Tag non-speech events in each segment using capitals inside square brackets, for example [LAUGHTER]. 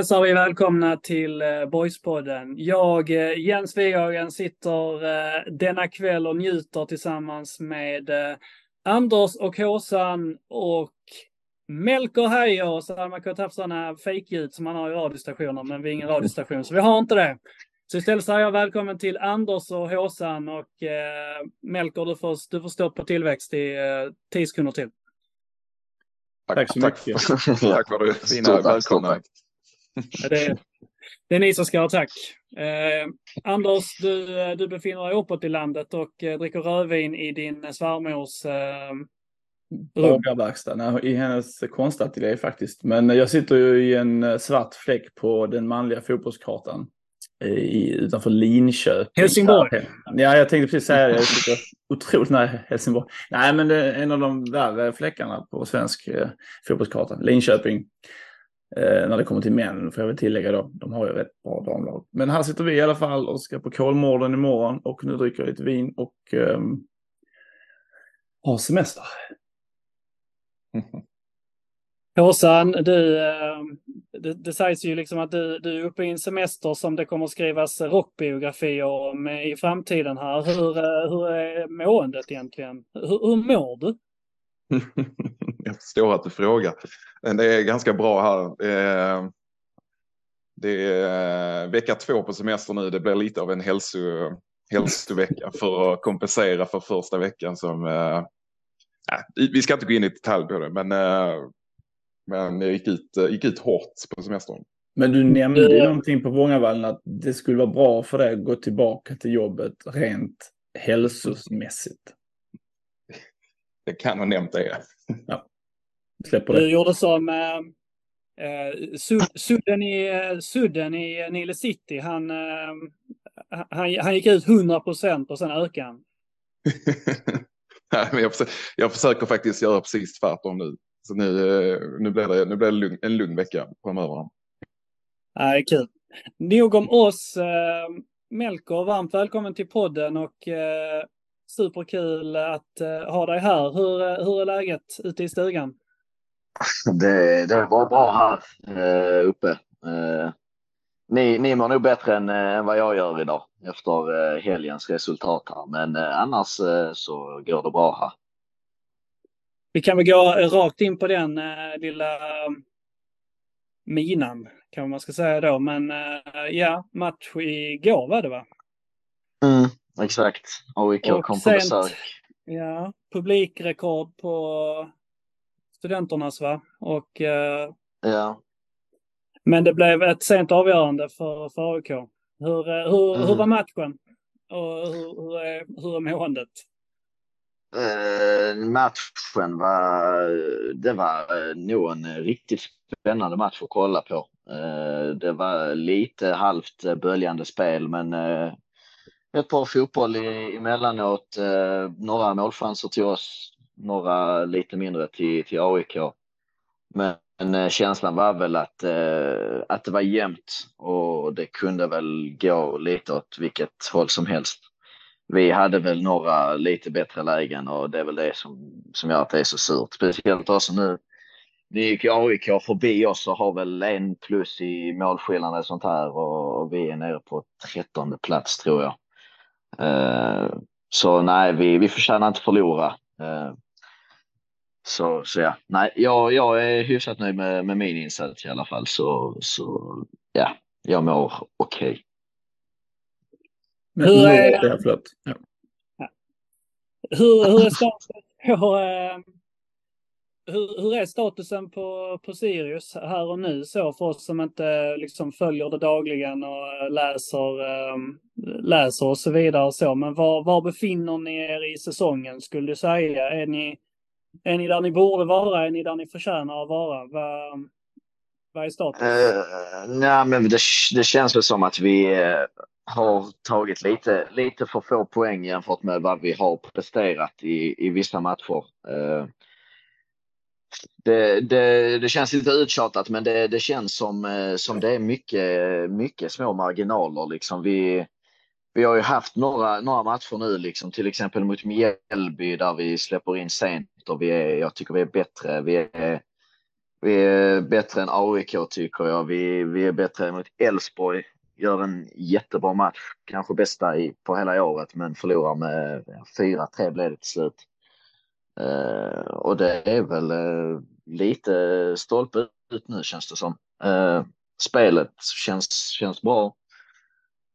Då hälsar vi välkomna till eh, Boyspodden. Jag, eh, Jens Wighagen, sitter eh, denna kväll och njuter tillsammans med Anders och Håsan och Melker Heijer. Så man kunnat haft sådana fejkljud som man har i radiostationer, men vi är ingen radiostation, så vi har inte det. Så istället säger jag välkommen till Anders och Håsan och eh, Melker, du får, du får stå på tillväxt i eh, 10 sekunder till. Tack så mycket. [LAUGHS] Tack för det fina tack, välkomna. Det är, det är ni som ska ha tack. Eh, Anders, du, eh, du befinner dig uppåt i landet och eh, dricker rödvin i din svärmors eh, i hennes konstateljé faktiskt. Men jag sitter ju i en eh, svart fläck på den manliga fotbollskartan i, utanför Linköping. Helsingborg. Ja, jag tänkte precis säga det. Jag sitter otroligt nära Helsingborg. Nej, men det är en av de värre fläckarna på svensk eh, fotbollskarta. Linköping. Eh, när det kommer till män, får jag väl tillägga då. De har ju rätt bra damlag. Men här sitter vi i alla fall och ska på Kolmården imorgon och nu dricker jag lite vin och eh, har semester. [LAUGHS] Håsan, du, eh, det, det sägs ju liksom att du, du är uppe i en semester som det kommer att skrivas rockbiografier om i framtiden här. Hur, eh, hur är måendet egentligen? Hur, hur mår du? [LAUGHS] Jag förstår att du frågar. Men det är ganska bra här. Eh, Det är vecka två på semester nu. Det blir lite av en hälso, hälsovecka för att kompensera för första veckan som... nej, Vi ska inte gå in i detalj på det, men, eh, men jag gick ut, gick ut hårt på semestern. Men du nämnde ju någonting på Vångavallen att det skulle vara bra för dig att gå tillbaka till jobbet rent hälsomässigt. Det kan ha nämnt det. Släpper det. Du gjorde som eh, eh, Sud- Sudden i, Sudden i Nile City. Han, eh, han, han gick ut 100 procent och sen ökade han. Nej, men jag, försöker, jag försöker faktiskt göra precis tvärtom nu. Så nu, eh, nu blir det, nu blir det lugn, en lugn vecka framöver. Nej, kul. Nog om oss. Eh, Melker, varmt välkommen till podden och eh, superkul att eh, ha dig här. Hur, eh, hur är läget ute i stugan? [LAUGHS] Det, det var bra här eh, uppe. Eh, ni, ni mår nog bättre än, eh, än vad jag gör idag efter eh, helgens resultat här. Men eh, annars eh, så går det bra här. Vi kan väl gå rakt in på den lilla minan, kan man ska säga då. Men ja, match igår var det va? Exakt. AIK kom på besök. Ja, publikrekord på studenternas va? Och, eh, Ja. men det blev ett sent avgörande för, för AIK. Hur, eh, hur, hur Mm. var matchen? Och hur, hur, är, hur är måendet? Eh, matchen var, det var eh, nog en riktigt spännande match att kolla på. Eh, det var lite halvt eh, böljande spel, men eh, ett par fotboll i, emellanåt. Några målchanser till oss, några lite mindre till, till AIK. Men men känslan var väl att, eh, att det var jämnt och det kunde väl gå lite åt vilket håll som helst vi hade väl några lite bättre lägen och det är väl det som, som gör att det är så surt. Speciellt också nu. Nu gick ju AIK förbi oss och har väl en plus i målskillnad och sånt här och, och vi är nere på trettonde plats tror jag. Eh, så nej, vi, vi förtjänar inte förlora. Eh, så, så ja, nej, jag, jag är hyfsat nöjd med, med min insats i alla fall. Så, så ja, jag mår okej. Men, Hur är- Ja, förlåt. Ja. Hur, hur, är statusen på, eh, hur, hur är statusen på, på Sirius här och nu så för oss som inte liksom följer det dagligen och läser, eh, läser och så vidare och så. Men var, var befinner ni er i säsongen skulle du säga? Är ni, är ni där ni borde vara? Är ni där ni förtjänar att vara? Vad, vad är status? Uh, nej, men det, det känns väl som att vi uh, har tagit lite, lite för få poäng jämfört med vad vi har presterat i, i vissa matcher. Uh, det, det, det känns lite uttjatat, men det, det känns som, som det är mycket, mycket små marginaler. Liksom vi, vi har ju haft några, några matcher nu, liksom, till exempel mot Mjällby där vi släpper in sent och vi är, jag tycker vi är bättre. Vi är, vi är bättre än AIK tycker jag. Vi, vi är bättre mot Elfsborg. Gör en jättebra match, kanske bästa i, på hela året, men förlorar med 4-3 blev det till slut. Uh, och det är väl uh, lite stolpe ut nu känns det som. Uh, spelet känns, känns bra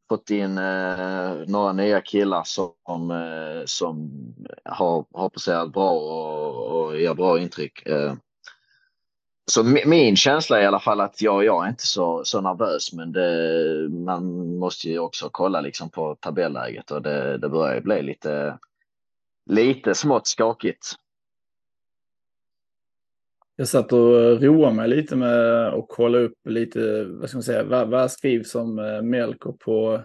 fått in eh, några nya killar som, eh, som har, har presterat bra och, och ger bra intryck. Eh, så min känsla är i alla fall att jag, jag är inte så, så nervös, men det, man måste ju också kolla liksom på tabelläget och det, det börjar bli lite, lite smått skakigt. Jag satt och roade mig lite med att kolla upp lite, vad ska man säga, vad, vad skrivs om eh, Melker på,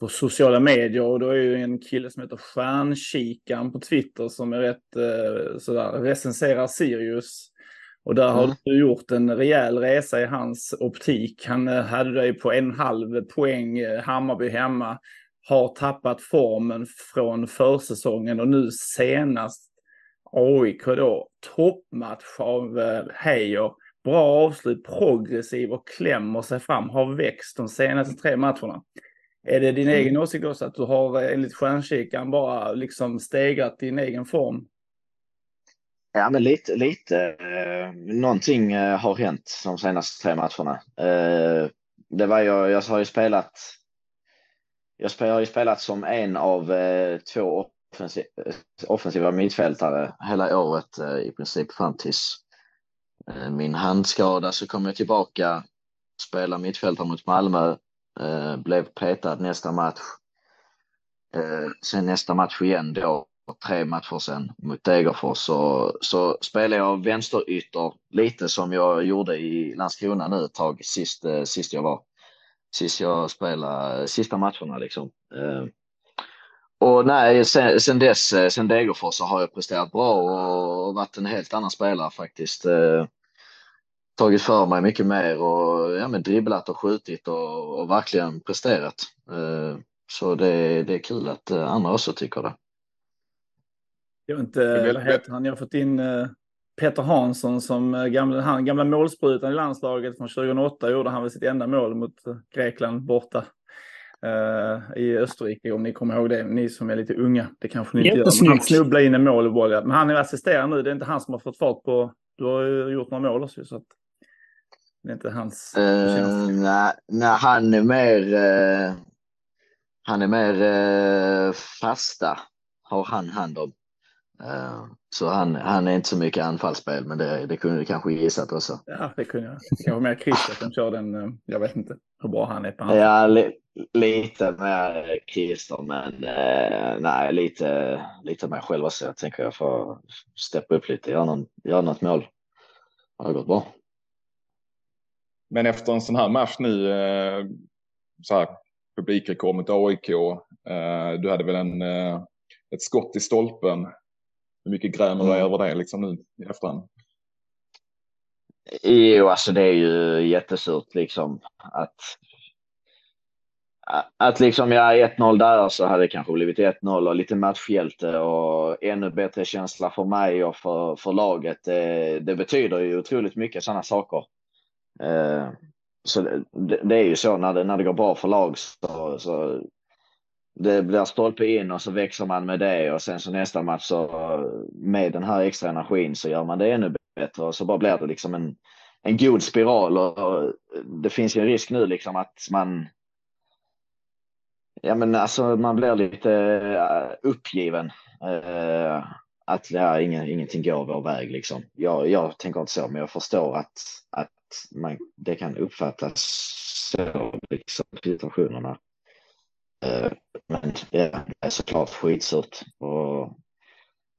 på sociala medier. Och då är ju en kille som heter Stjärnkikan på Twitter som är rätt eh, sådär, recenserar Sirius. Och där har mm. du gjort en rejäl resa i hans optik. Han eh, hade dig på en halv poäng, Hammarby hemma. Har tappat formen från försäsongen och nu senast AIK då, toppmatch av eh, Heijer. Bra avslut, progressiv och klämmer sig fram. Har växt de senaste tre matcherna. Är det din mm. egen åsikt också att du har eh, enligt stjärnkikaren bara liksom stegrat din egen form? Ja, men lite, lite. Eh, någonting eh, har hänt de senaste tre matcherna. Det var jag, jag har ju spelat. Jag har ju spelat som en av eh, två offensiva mittfältare hela året eh, i princip fram tills eh, min handskada så kom jag tillbaka, spela mittfältare mot Malmö, eh, blev petad nästa match. Sen nästa match igen då, tre matcher sen mot Degerfors så, så spelade jag vänsterytter lite som jag gjorde i Landskrona nu ett tag sist, sist jag var. Sist jag spelade, sista matcherna liksom. Och nej, sen, sen dess, eh, sen Degerfors så har jag presterat bra och varit en helt annan spelare faktiskt. Eh, tagit för mig mycket mer och ja, men dribblat och skjutit och, och verkligen presterat. Eh, så det, det är kul att eh, andra också tycker det. Jag vet inte, vad heter han? Jag har fått in eh, Peter Hansson som eh, gamla, han, gamla målsprutan i landslaget från 2008 gjorde han väl sitt enda mål mot eh, Grekland borta uh, i Österrike, om ni kommer ihåg det. Ni som är lite unga, det kanske ni inte gör. Men han snubblade in en mål i boll. Men han är assisterande nu, det är inte han som har fått fart på... Du har ju gjort några mål också, så att det är inte hans uh, nej, nej, han är mer... Uh, han är mer uh, fasta, har han hand om. Uh, så han, han är inte så mycket anfallsspel, men det, det kunde du kanske gissat också. Ja, det kunde jag. Det kanske mer Christer som kör den. Jag vet inte hur bra han är på anfall. Ja, li, lite mer Christer, men eh, nej, lite, lite mer själv också. Jag tänker jag får steppa upp lite, göra, någon, göra något mål. Det har gått bra. Men efter en sån här match nu, eh, så här publikrekord mot AIK, eh, du hade väl en, eh, ett skott i stolpen hur mycket grämer du mm. över det liksom nu i efterhand? Jo, alltså det är ju jättesurt liksom att att liksom ja, 1-0 där så hade det kanske blivit 1-0 och lite matchhjälte och ännu bättre känsla för mig och för, för laget. Det, det betyder ju otroligt mycket sådana saker. Eh, så det, det, är ju så när det, när det går bra för lag så, så det blir stolpe in och så växer man med det och sen så nästa match så med den här extra energin så gör man det ännu bättre och så bara blir det liksom en, en god spiral och, och det finns ju en risk nu liksom att man Ja men alltså man blir lite eh, uppgiven. Uh, att ja, ingen, ingenting går vår väg liksom. Jag, jag tänker inte så men jag förstår att, att man, det kan uppfattas så liksom situationerna. Uh, men ja, det är såklart skitsurt. Och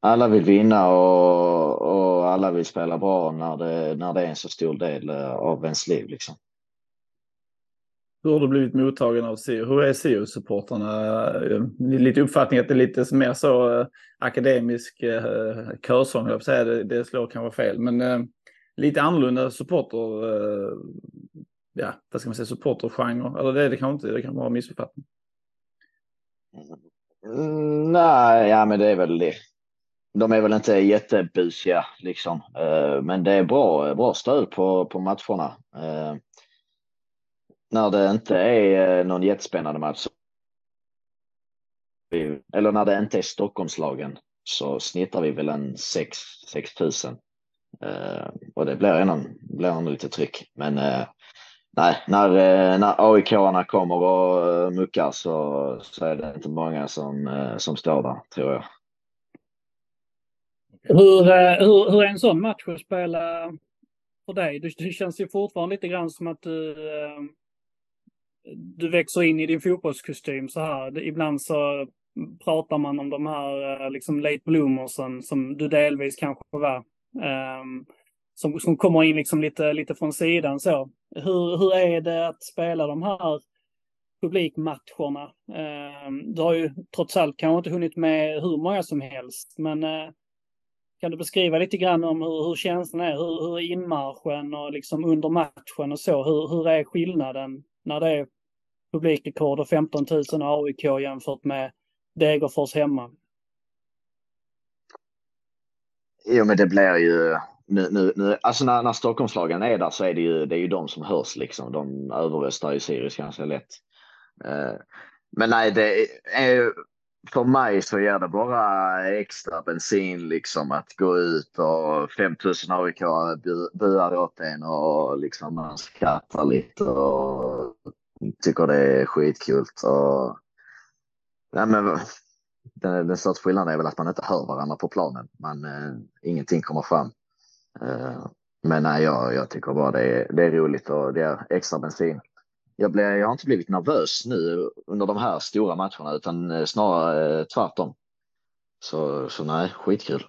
alla vill vinna och, och alla vill spela bra när det, när det är en så stor del av ens liv. Liksom. Hur har du blivit mottagen av SIO? Hur är SIO-supportrarna? Eh, lite uppfattning att det är lite mer så eh, akademisk eh, körsång, jag säga. Det, det slår kanske fel, men eh, lite annorlunda supporter, ja, vad ska man säga, supportergenre. Eller det är det kanske inte, det kan vara missuppfattning. Mm, nej, ja men det är väl det. De är väl inte jättebusiga liksom, men det är bra, bra stöd på, på matcherna. När det inte är eh, någon jättespännande match eller när det inte är Stockholmslagen så snittar vi väl en 6 000. Uh, och det blir ändå, blir ändå lite tryck. Men uh, nej, när, uh, när AIK-arna kommer och uh, muckar så, så är det inte många som, uh, som står där, tror jag. Hur, hur, hur är en sån match att spela för dig? Det, det känns ju fortfarande lite grann som att du, du växer in i din fotbollskostym så här. Ibland så pratar man om de här eh, liksom late bloomersen som du delvis kanske var. Um, som, som kommer in liksom lite, lite från sidan så. Hur, hur är det att spela de här publikmatcherna? Um, du har ju trots allt kanske inte hunnit med hur många som helst, men uh, kan du beskriva lite grann om hur, hur känslan är, hur, hur är inmarschen och liksom under matchen och så? Hur, hur är skillnaden när det är publikrekord och 15 000 AIK jämfört med Degerfors hemma? Jo, men det blir ju nu, nu, nu alltså när, när Stockholmslagen är där så är det ju, det är ju de som hörs liksom. De överröstar ju Sirius ganska lätt. Eh, men nej, det är för mig så ger det bara extra bensin liksom att gå ut och 5000 AIK buar åt en och liksom man skrattar lite och tycker det är skitkul. Och, nej men den, den största skillnaden är väl att man inte hör varandra på planen. Man, eh, ingenting kommer fram. Eh, men nej, jag, jag tycker bara det är, det är roligt och det är extra bensin. Jag, blev, jag har inte blivit nervös nu under de här stora matcherna utan eh, snarare eh, tvärtom. Så, så nej, skitkul.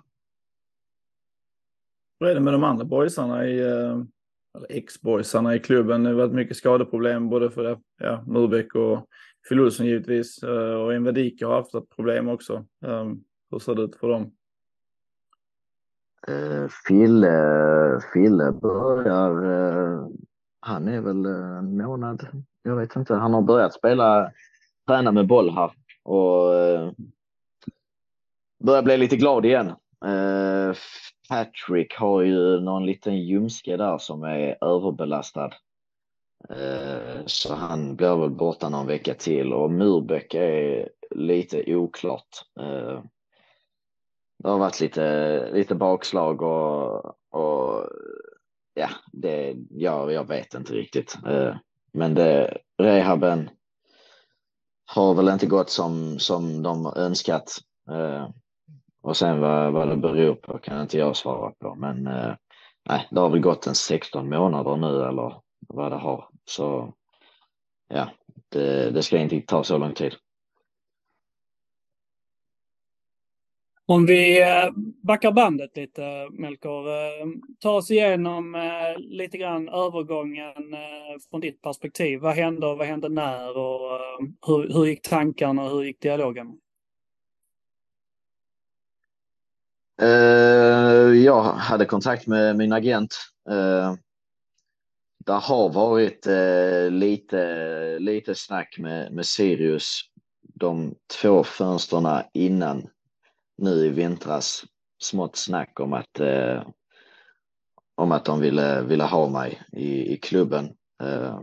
Vad är det med de andra boysarna i, eh, eller ex-boysarna i klubben? Det har varit mycket skadeproblem både för ja, Murbeck och Phil givetvis. Eh, och Envedika har haft ett problem också. Um, hur ser det ut för dem? Fille, Fille börjar, han är väl en månad, jag vet inte, han har börjat spela, träna med boll här och eh, börjar bli lite glad igen. Eh, Patrick har ju någon liten ljumske där som är överbelastad. Eh, så han blir väl borta någon vecka till och Murbeck är lite oklart. Det har varit lite, lite bakslag och, och ja, det, ja, jag vet inte riktigt. Eh, men det, rehaben har väl inte gått som, som de önskat. Eh, och sen vad, vad det beror på kan inte jag svara på. Men eh, nej, det har väl gått en 16 månader nu eller vad det har. Så ja, det, det ska inte ta så lång tid. Om vi eh, backar bandet lite, Melker. Eh, ta oss igenom eh, lite grann övergången från ditt perspektiv. Vad hände och vad hände när och hur, hur gick tankarna och hur gick dialogen? Jag hade kontakt med min agent det har varit uh, lite, lite snack med, med Sirius de två fönsterna innan nu i vintras. Smått snack om att, eh, om att de ville, ville ha mig i, i klubben. Eh,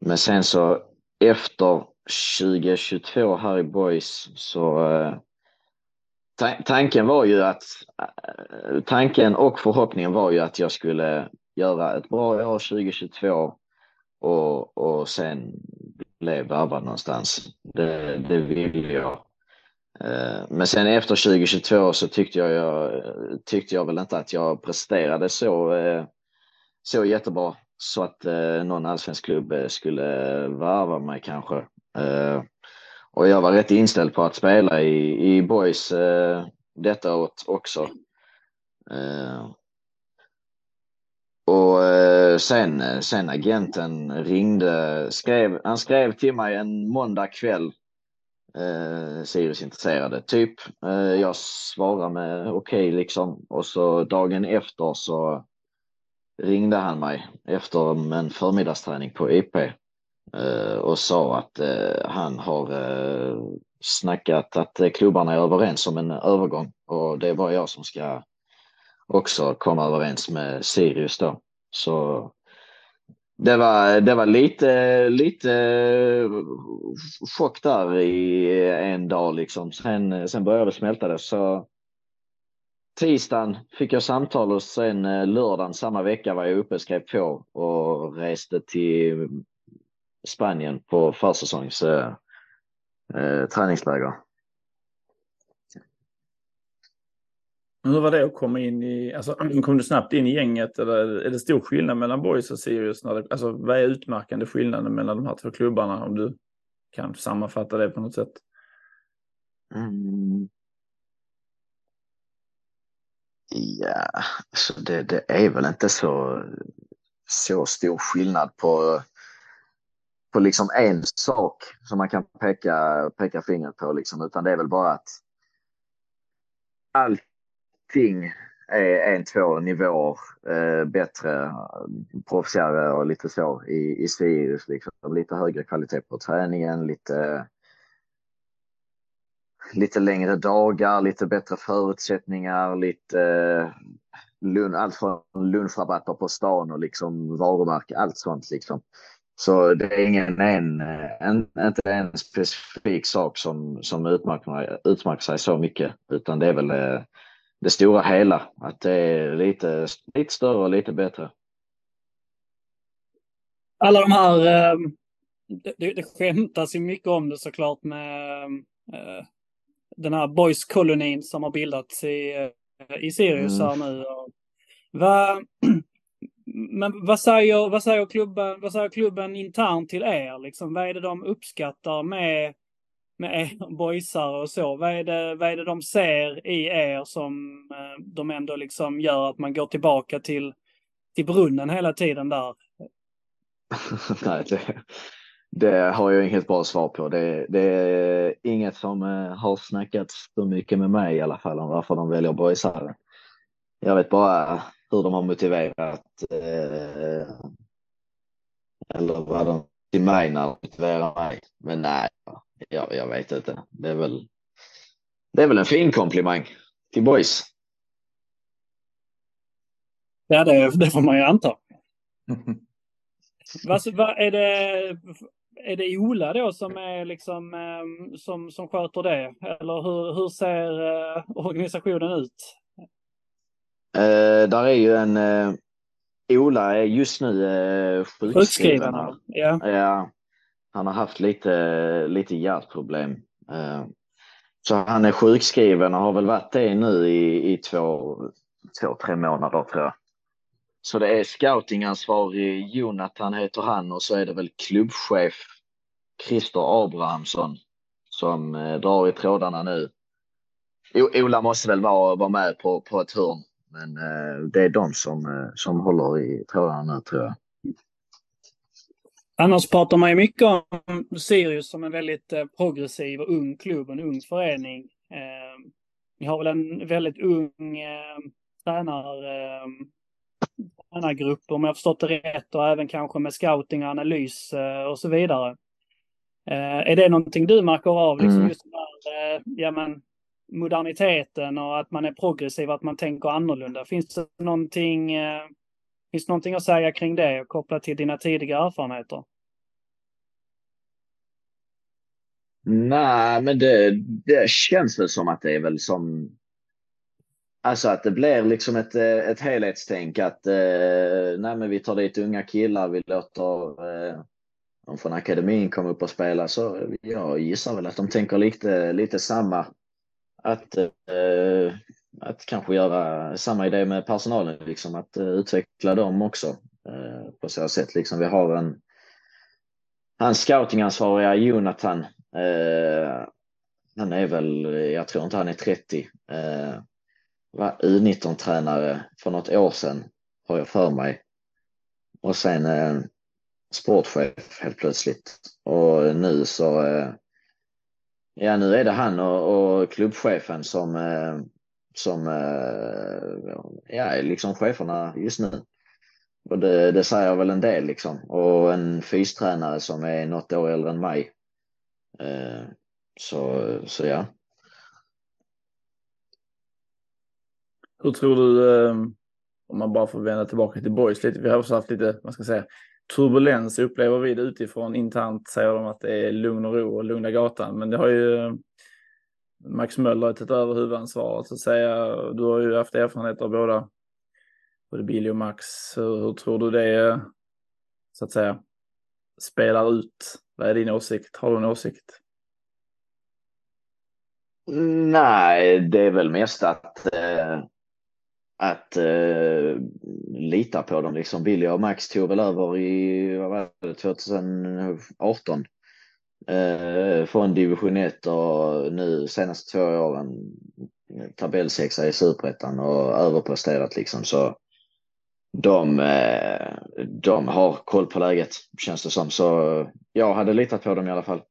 men sen så efter 2022 här i Boys så eh, tanken var ju att eh, tanken och förhoppningen var ju att jag skulle göra ett bra år 2022 och, och sen blev värvad någonstans. Det, det vill jag. Eh, men sen efter 2022 så tyckte jag, jag, tyckte jag väl inte att jag presterade så, eh, så jättebra så att eh, någon allsvensk klubb skulle varva mig kanske. Och jag var rätt inställd på att spela i, i Boys detta året också. Och sen, sen agenten ringde, skrev, han skrev till mig en måndag kväll. Eh, Sirius intresserade, typ. Eh, jag svarar med okej okay, liksom. Och så dagen efter så ringde han mig efter en förmiddagsträning på IP. eh, och sa att eh, han har eh, snackat att klubbarna är överens om en övergång och det är bara jag som ska också komma överens med Sirius då. Så det var, det var lite, lite eh, chock där i eh, en dag liksom. Sen, eh, sen började det smälta det. Så tisdagen fick jag samtal och sen lördagen samma vecka var jag uppe, skrev på och reste till Spanien på försäsongs eh, eh, träningsläger. Hur var det att komma in i, alltså [CLEARS THROAT] kom du snabbt in i gänget eller är det stor skillnad mellan Boys och Sirius? När det, alltså vad är utmärkande skillnaden mellan de här två klubbarna om du kan sammanfatta det på något sätt? Mm. Ja, alltså det, det är väl inte så, så stor skillnad på, på liksom en sak som man kan peka, peka fingret på liksom, utan det är väl bara att allting är en, två nivåer eh, bättre, proffsigare och lite så i, i Sirius. Liksom. Lite högre kvalitet på träningen, lite lite längre dagar, lite bättre förutsättningar, lite lun, allt från lunchrabatter på stan och liksom varumärke, allt sånt liksom. Så det är ingen en, en, inte en specifik sak som, som utmärker, utmärker sig så mycket, utan det är väl eh, det stora hela, att det är lite, lite större och lite bättre. Alla de här, det, det skämtas ju mycket om det såklart med den här Boys-kolonin som har bildats i, i Sirius här mm. nu. Va, [CLEARS THROAT] men vad säger, vad, säger klubben, vad säger klubben internt till er? Liksom, vad är det de uppskattar med, med er boysare och så? Vad är, det, vad är det de ser i er som eh, de ändå liksom gör att man går tillbaka till, till brunnen hela tiden där? [LAUGHS] Nej, det, det har jag inget bra svar på. Det, det är inget som eh, har snackats så mycket med mig i alla fall om varför de väljer boysare. Jag vet bara hur de har motiverat eh, eller vad de till mig när de motiverar mig. Men nej, jag, jag vet inte. Det är väl. Det är väl en fin komplimang till boys. Ja, det, det får man ju anta. [LAUGHS] vad, vad är det? är det Ola då som är liksom ehm, som, som sköter det? Eller hur, hur ser uh, organisationen ut? Uh, där är ju en uh, Ola är just nu sjukskriven. sjukskriven ja. ja. Han har haft lite, lite hjärtproblem. Eh, så han är sjukskriven och har väl varit det nu i, i två, två, tre månader tror jag. Så det är scoutingansvarig Jonathan heter han och så är det väl klubbchef Christer Abrahamsson som eh, drar i trådarna nu. Ola måste väl vara, vara med på, på ett hörn, men eh, det är de som, som håller i trådarna nu tror jag. Annars pratar man ju mycket om Sirius som en väldigt eh, progressiv och ung klubb, en ung förening. Eh, ni har väl en väldigt ung eh, tränar, eh, tränargrupp om jag förstått det rätt och även kanske med scouting och analys eh, och så vidare. Eh, är det någonting du märker av, liksom mm. just eh, ja, men, moderniteten och att man är progressiv, att man tänker annorlunda? Finns det någonting, finns det någonting att säga kring det kopplat till dina tidiga erfarenheter? Nej, men det, det känns väl som att det är väl som Alltså att det blir liksom ett, ett helhetstänk att eh, nej men vi tar dit unga killar, vi låter eh, de från akademin komma upp och spela. så jag gissar väl att de tänker lite, lite samma. Att, eh, att kanske göra samma idé med personalen, liksom att eh, utveckla dem också eh, på så sätt. Liksom vi har en hans scoutingansvariga Jonathan. Eh, han är väl, jag tror inte han är 30. Var U19-tränare för något år sedan har jag för mig. Och sen eh, sportchef helt plötsligt. Och nu så, eh, ja nu är det han och, och klubbchefen som, eh, som eh, ja, är liksom cheferna just nu. Och det, det säger väl en del liksom. Och en fystränare som är något år äldre än mig. Eh, så, så ja. Hur tror du, eh, om man bara får vända tillbaka till Boys lite, vi har också haft lite, vad ska säga, turbulens upplever vi det utifrån. Internt säger de att det är lugn och ro och lugna gatan, men det har ju eh, Max Möller har tagit över huvudansvaret så att säga. Du har ju haft erfarenhet av båda, både Billy och Max. Hur, hur tror du det, så att säga, spelar ut? Vad är din åsikt? Har du en åsikt? Mm, nej, det är väl mest att, äh, att äh, lita på dem. Liksom Billy och Max tog väl över i vad var det, 2018 eh, från division 1 och nu senaste två åren tabellsexa i superettan och överpresterat liksom. Så de, eh, de har koll på läget känns det som. Så jag hade litat på dem i alla fall.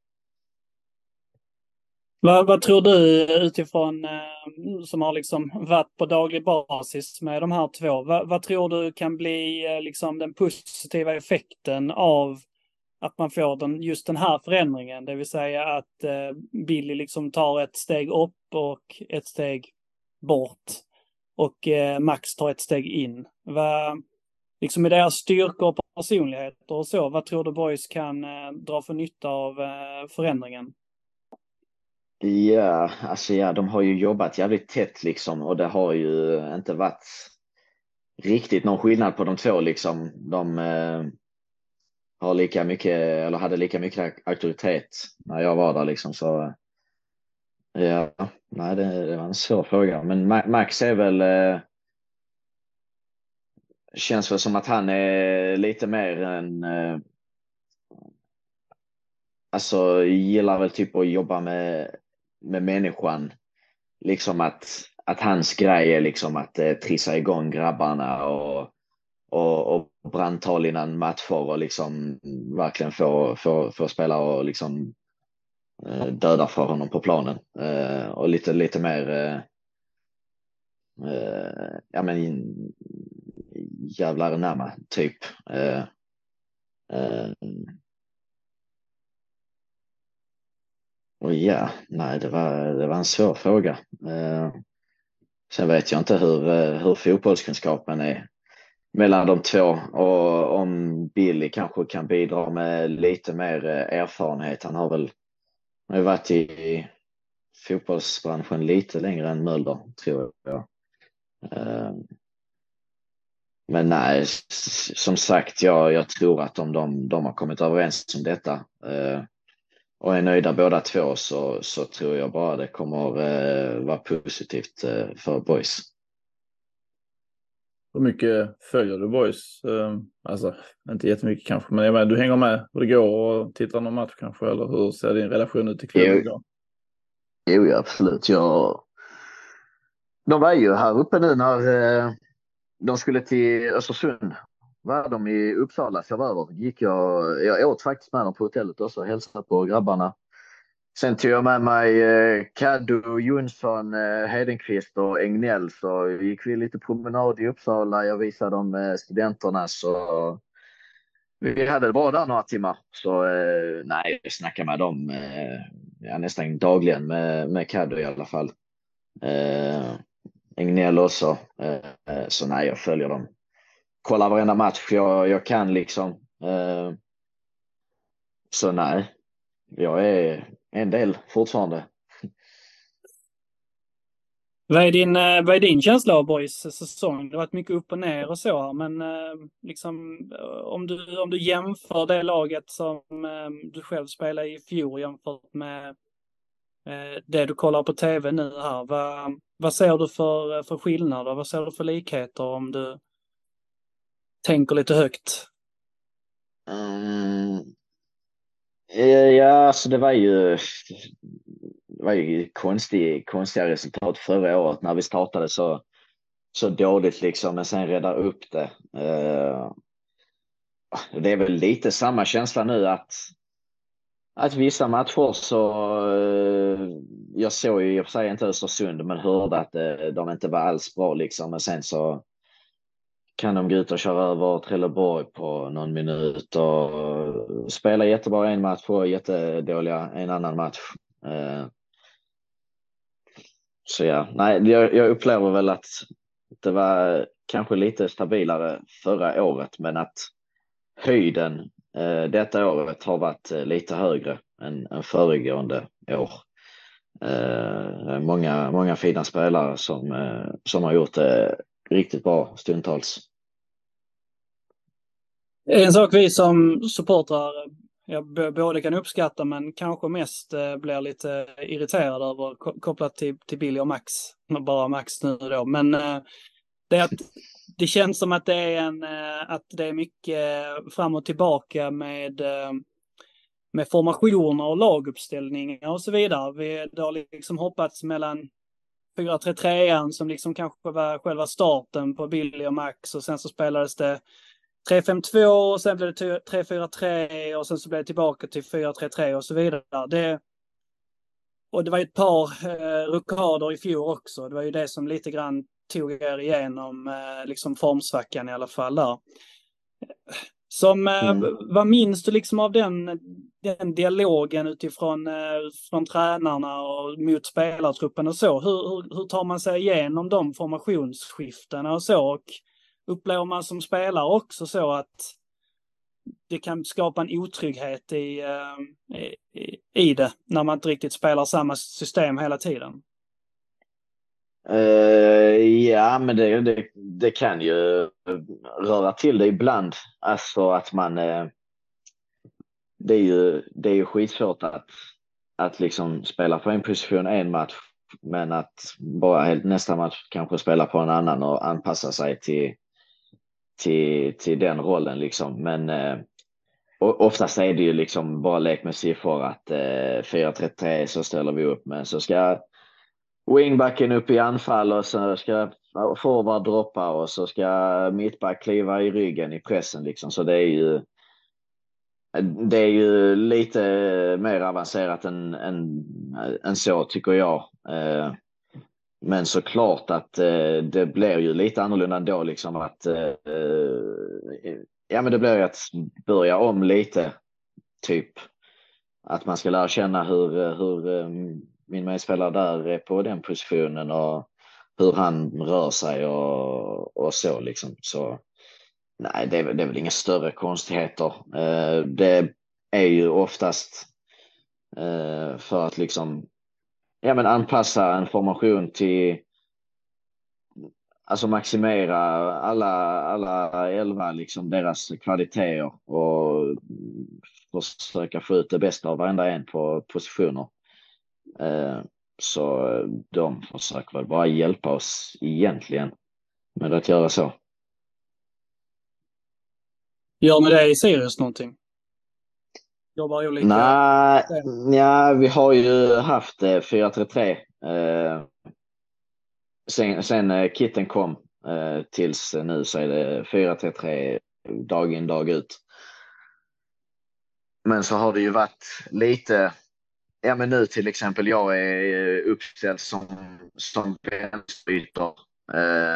Vad, vad, tror du utifrån eh, som har liksom varit på daglig basis med de här två? Vad, vad tror du kan bli eh, liksom den positiva effekten av att man får den, just den här förändringen? Det vill säga att eh, Billy liksom tar ett steg upp och ett steg bort och eh, Max tar ett steg in. Vad, liksom i deras styrkor och personligheter och så, vad tror du Boys kan eh, dra för nytta av eh, förändringen? Ja, alltså ja, de har ju jobbat jävligt tätt liksom och det har ju inte varit riktigt någon skillnad på de två liksom. De eh, har lika mycket eller hade lika mycket auktoritet när jag var där liksom så. Eh, ja, nej, det, det var en svår fråga, men Max är väl. Eh, känns väl som att han är lite mer än. Eh, alltså gillar väl typ att jobba med med människan. Liksom att, att hans grej är liksom att eh, trissa igång grabbarna och, och, och brandtal innan matcher och liksom verkligen få, få, få spela och liksom eh, döda för honom på planen. Eh, och lite, lite mer eh, eh ja men jävlar närma typ. Eh, eh, Och ja, nej, det var, det var en svår fråga. Eh, sen vet jag inte hur, eh, hur fotbollskunskapen är mellan de två och om Billy kanske kan bidra med lite mer eh, erfarenhet. Han har väl har varit i fotbollsbranschen lite längre än Mölder, tror jag. Ehm, men nej, som sagt, jag, jag tror att om de, de har kommit överens om detta eh, och är nöjda båda två så, så tror jag bara det kommer eh, vara positivt för boys. Hur mycket följer du boys? Eh, alltså inte jättemycket kanske, men jag menar, du hänger med hur det går och tittar någon match kanske eller hur ser din relation ut ikväll? Jo, jo ja, absolut. Jag... De var ju här uppe nu när eh, de skulle till Östersund var de i Uppsala, sov över, gick jag, jag åt faktiskt med dem på hotellet också, hälsade på grabbarna. Sen tog jag med mig eh, Kaddo, Jonsson, eh, Hedenqvist och Egnell. så gick vi lite promenad i Uppsala. Jag visade dem eh, studenterna så vi hade det bra där några timmar. Så eh, nej, jag snackar med dem eh, ja, nästan dagligen med, med Kaddo i alla fall. Eh, också. Eh, eh, så nej, jag följer dem kollar varenda match jag, jag kan liksom. Eh, så nej, jag är en del fortfarande. Vad är, din, eh, vad är din känsla av Boys säsong? Det har varit mycket upp och ner och så här, men eh, liksom, om, du, om du jämför det laget som du själv spelade i fjol jämfört med det du kollar på tv nu här. Vad, vad ser du för, för skillnader? Vad ser du för likheter om du tänker lite högt? Um, Eh, ja, alltså det var ju, det var ju konstig, konstiga resultat förra året när vi startade så, så dåligt liksom, men sen rädda upp det. Eh, det är väl lite samma känsla nu att att vissa matcher så, eh, jag såg ju i och för sig inte Östersund men hörde att de inte var alls bra liksom men sen så kan de gå ut och köra över Trelleborg på någon minut och spela jättebra en match och jättedåliga en annan match. Eh, så ja, nej, jag, jag upplever väl att det var kanske lite stabilare förra året, men att höjden eh, detta året har varit eh, lite högre än, än föregående år. Eh, många, många fina spelare som, eh, som har gjort det riktigt bra stundtals. En sak vi som supportrar ja, både kan uppskatta men kanske mest eh, blir lite irriterad över kopplat till, till Billy och Max. Bara Max nu då. Men eh, det är att det känns som att det är en, eh, att det är mycket eh, fram och tillbaka med, eh, med formationer och laguppställningar och så vidare. Vi, det har liksom hoppats mellan 4-3-3 som liksom kanske var själva starten på Billy och Max och sen så spelades det 3-5-2 och sen blev det 3-4-3 och sen så blev det tillbaka till 4-3-3 och så vidare. Det, och det var ett par eh, rockader i fjol också. Det var ju det som lite grann tog er igenom eh, liksom formsvackan i alla fall där. Som, eh, mm. Vad minns du liksom av den, den dialogen utifrån eh, från tränarna och mot spelartruppen och så? Hur, hur, hur tar man sig igenom de formationsskiftena och så? Och upplever man som spelare också så att det kan skapa en otrygghet i, uh, i, i det när man inte riktigt spelar samma system hela tiden? Uh, ja, men det, det, det, kan ju röra till det ibland. Alltså att man... Uh, det, är ju, det är ju skitsvårt att, att liksom spela på en position en match men att bara helt, nästa match kanske spela på en annan och anpassa sig till, till, till den rollen liksom. Men eh, oftast är det ju liksom bara lek med siffror att eh, 4-3-3 så ställer vi upp men så ska wingbacken upp i anfall och så ska forward droppa och så ska mittback kliva i ryggen i pressen liksom. Så det är ju det är ju lite mer avancerat än, än, än så tycker jag. Eh, men såklart att eh, det blir ju lite annorlunda ändå liksom att eh, ja men det blir ju att börja om lite typ att man ska lära känna hur, hur ehm, min medspelare där är på den positionen och hur han rör sig och, och så liksom. Så nej, det är, det är väl inga större konstigheter. Eh, det är ju oftast eh, för att liksom ja, men anpassa en formation till alltså maximera alla, alla elva, liksom deras kvaliteter och försöka få ut det bästa av varenda en på positioner. Eh, så de försöker väl bara hjälpa oss egentligen med att göra så. Gör ni det i Sirius någonting? Jobbar olika? Nej, ja, vi har ju haft 433. Eh, sen, sen eh, kitten kom eh, tills nu så är det 433 dag in dag ut. Men så har det ju varit lite, ja men nu till exempel jag är uppställd som, som vänsterytter. Eh,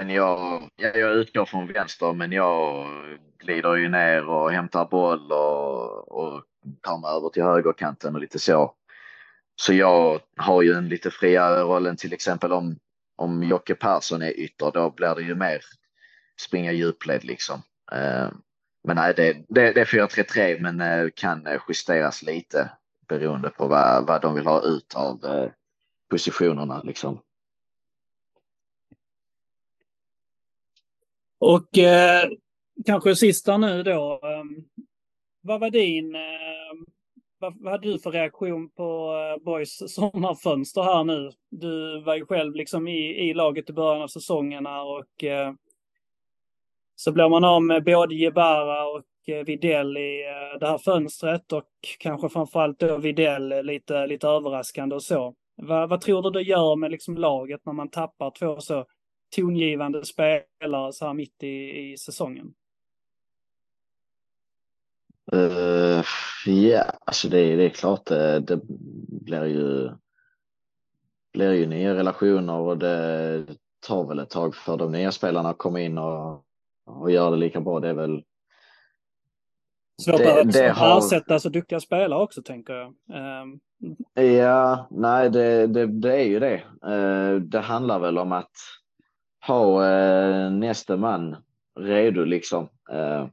men jag, jag utgår från vänster, men jag glider ju ner och hämtar boll och, och tar mig över till högerkanten och lite så. Så jag har ju en lite friare roll än till exempel om, om Jocke Persson är ytter, då blir det ju mer springa djupled liksom. Eh, men nej, det, det, det är 4-3-3 men eh, kan eh, justeras lite beroende på vad, vad de vill ha ut av positionerna liksom. Och eh, kanske sista nu då. Eh, vad var din, eh, vad, vad hade du för reaktion på eh, Boys sommarfönster här nu? Du var ju själv liksom i, i laget i början av säsongerna och eh, så blir man av med både Jebara och eh, Videll i eh, det här fönstret och kanske framförallt då Videll eh, lite, lite överraskande och så. Vad, vad tror du det gör med liksom laget när man tappar två så tongivande spelare så här mitt i, i säsongen? Uh, ja, alltså det, det är klart det, det blir ju blir ju nya relationer och det, tar väl ett tag för de nya spelarna att komma in och, och göra det lika bra. Det är väl Svårt Det- att det har- ersätta så duktiga spelare också, tänker jag. Ehm, Ja, nej, det, det, det är ju det. Eh, Det handlar väl om att ha eh, nästa man redo liksom. Eh,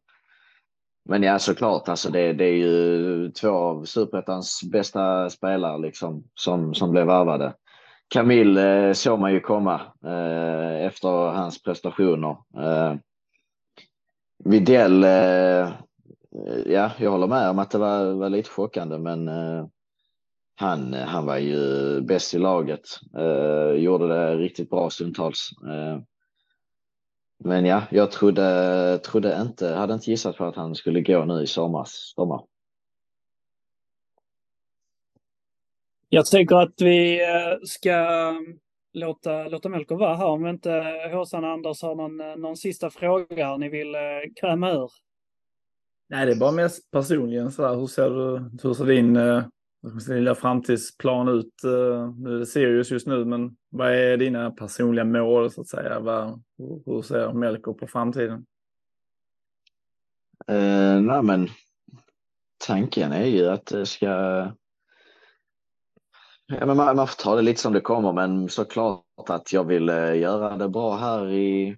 Men ja, såklart, alltså det, det är ju två av superettans bästa spelare liksom som, som blev värvade. Camille eh, såg man ju komma eh, efter hans prestationer. Eh, Widell, eh, eh, ja, jag håller med om att det var, var lite chockande, men eh, han, han var ju bäst i laget. Eh, gjorde det riktigt bra stundtals. Eh, men ja, jag trodde, trodde inte, hade inte gissat på att han skulle gå nu i sommars, sommar. Jag tänker att vi eh, ska låta, låta Melker vara här om inte Håsan Anders har någon, eh, någon sista fråga ni vill eh, kräma ur. Nej, det är bara mest personligen så här. Hur ser du, hur ser din eh, lilla framtidsplan ut? Eh, nu är det Sirius just nu, men vad är dina personliga mål så att säga? Vad, hur, ser Melker på framtiden? Eh, nej, men tanken är ju att det ska... Ja, men man, man får ta det lite som det kommer, men såklart att jag vill eh, göra det bra här i,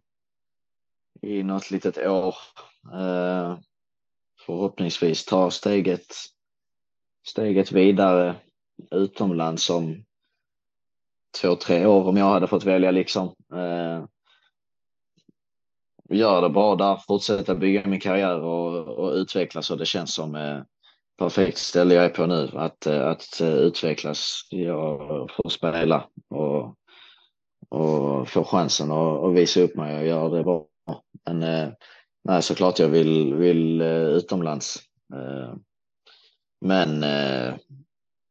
i något litet år. Eh, förhoppningsvis ta steget, steget vidare utomlands om två, tre år om jag hade fått välja liksom. Eh, gör det bra där, fortsätta bygga min karriär och, och utvecklas och det känns som eh, perfekt ställe jag är på nu att, eh, att eh, utvecklas. Jag får spela och, och få chansen och, och visa upp mig och göra det bra. Men eh, nej, såklart jag vill, vill eh, utomlands. Eh, men eh,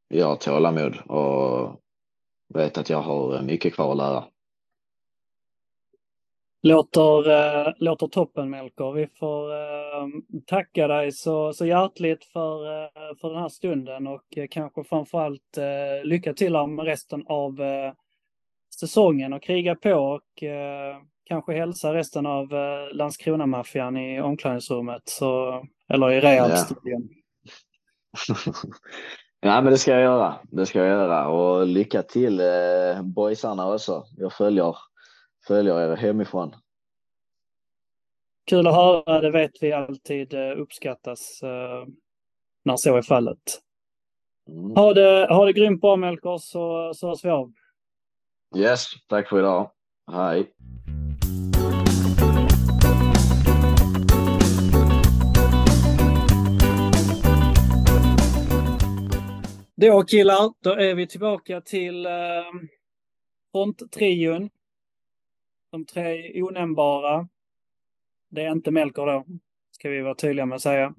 jag har tålamod och vet att jag har mycket kvar att lära. Låter, eh, låter toppen Melker. Vi får eh, tacka dig så, så hjärtligt för, eh, för den här stunden och eh, kanske framförallt eh, lycka till med resten av eh, säsongen och kriga på och eh, kanske hälsa resten av eh, Landskrona-maffian i omklädningsrummet så, eller i rehabstudion. Ja, [LAUGHS] men det ska jag göra. Det ska jag göra och lycka till eh, boysarna också. Jag följer, följer er hemifrån. Kul att höra, det vet vi alltid eh, uppskattas eh, när så är fallet. Mm. Ha det, ha det grymt bra Melker så, så hörs vi av. Yes, tack för idag. Hej. Då killar, då är vi tillbaka till eh, fronttrion. De tre onämnbara. Det är inte Melker då, ska vi vara tydliga med att säga.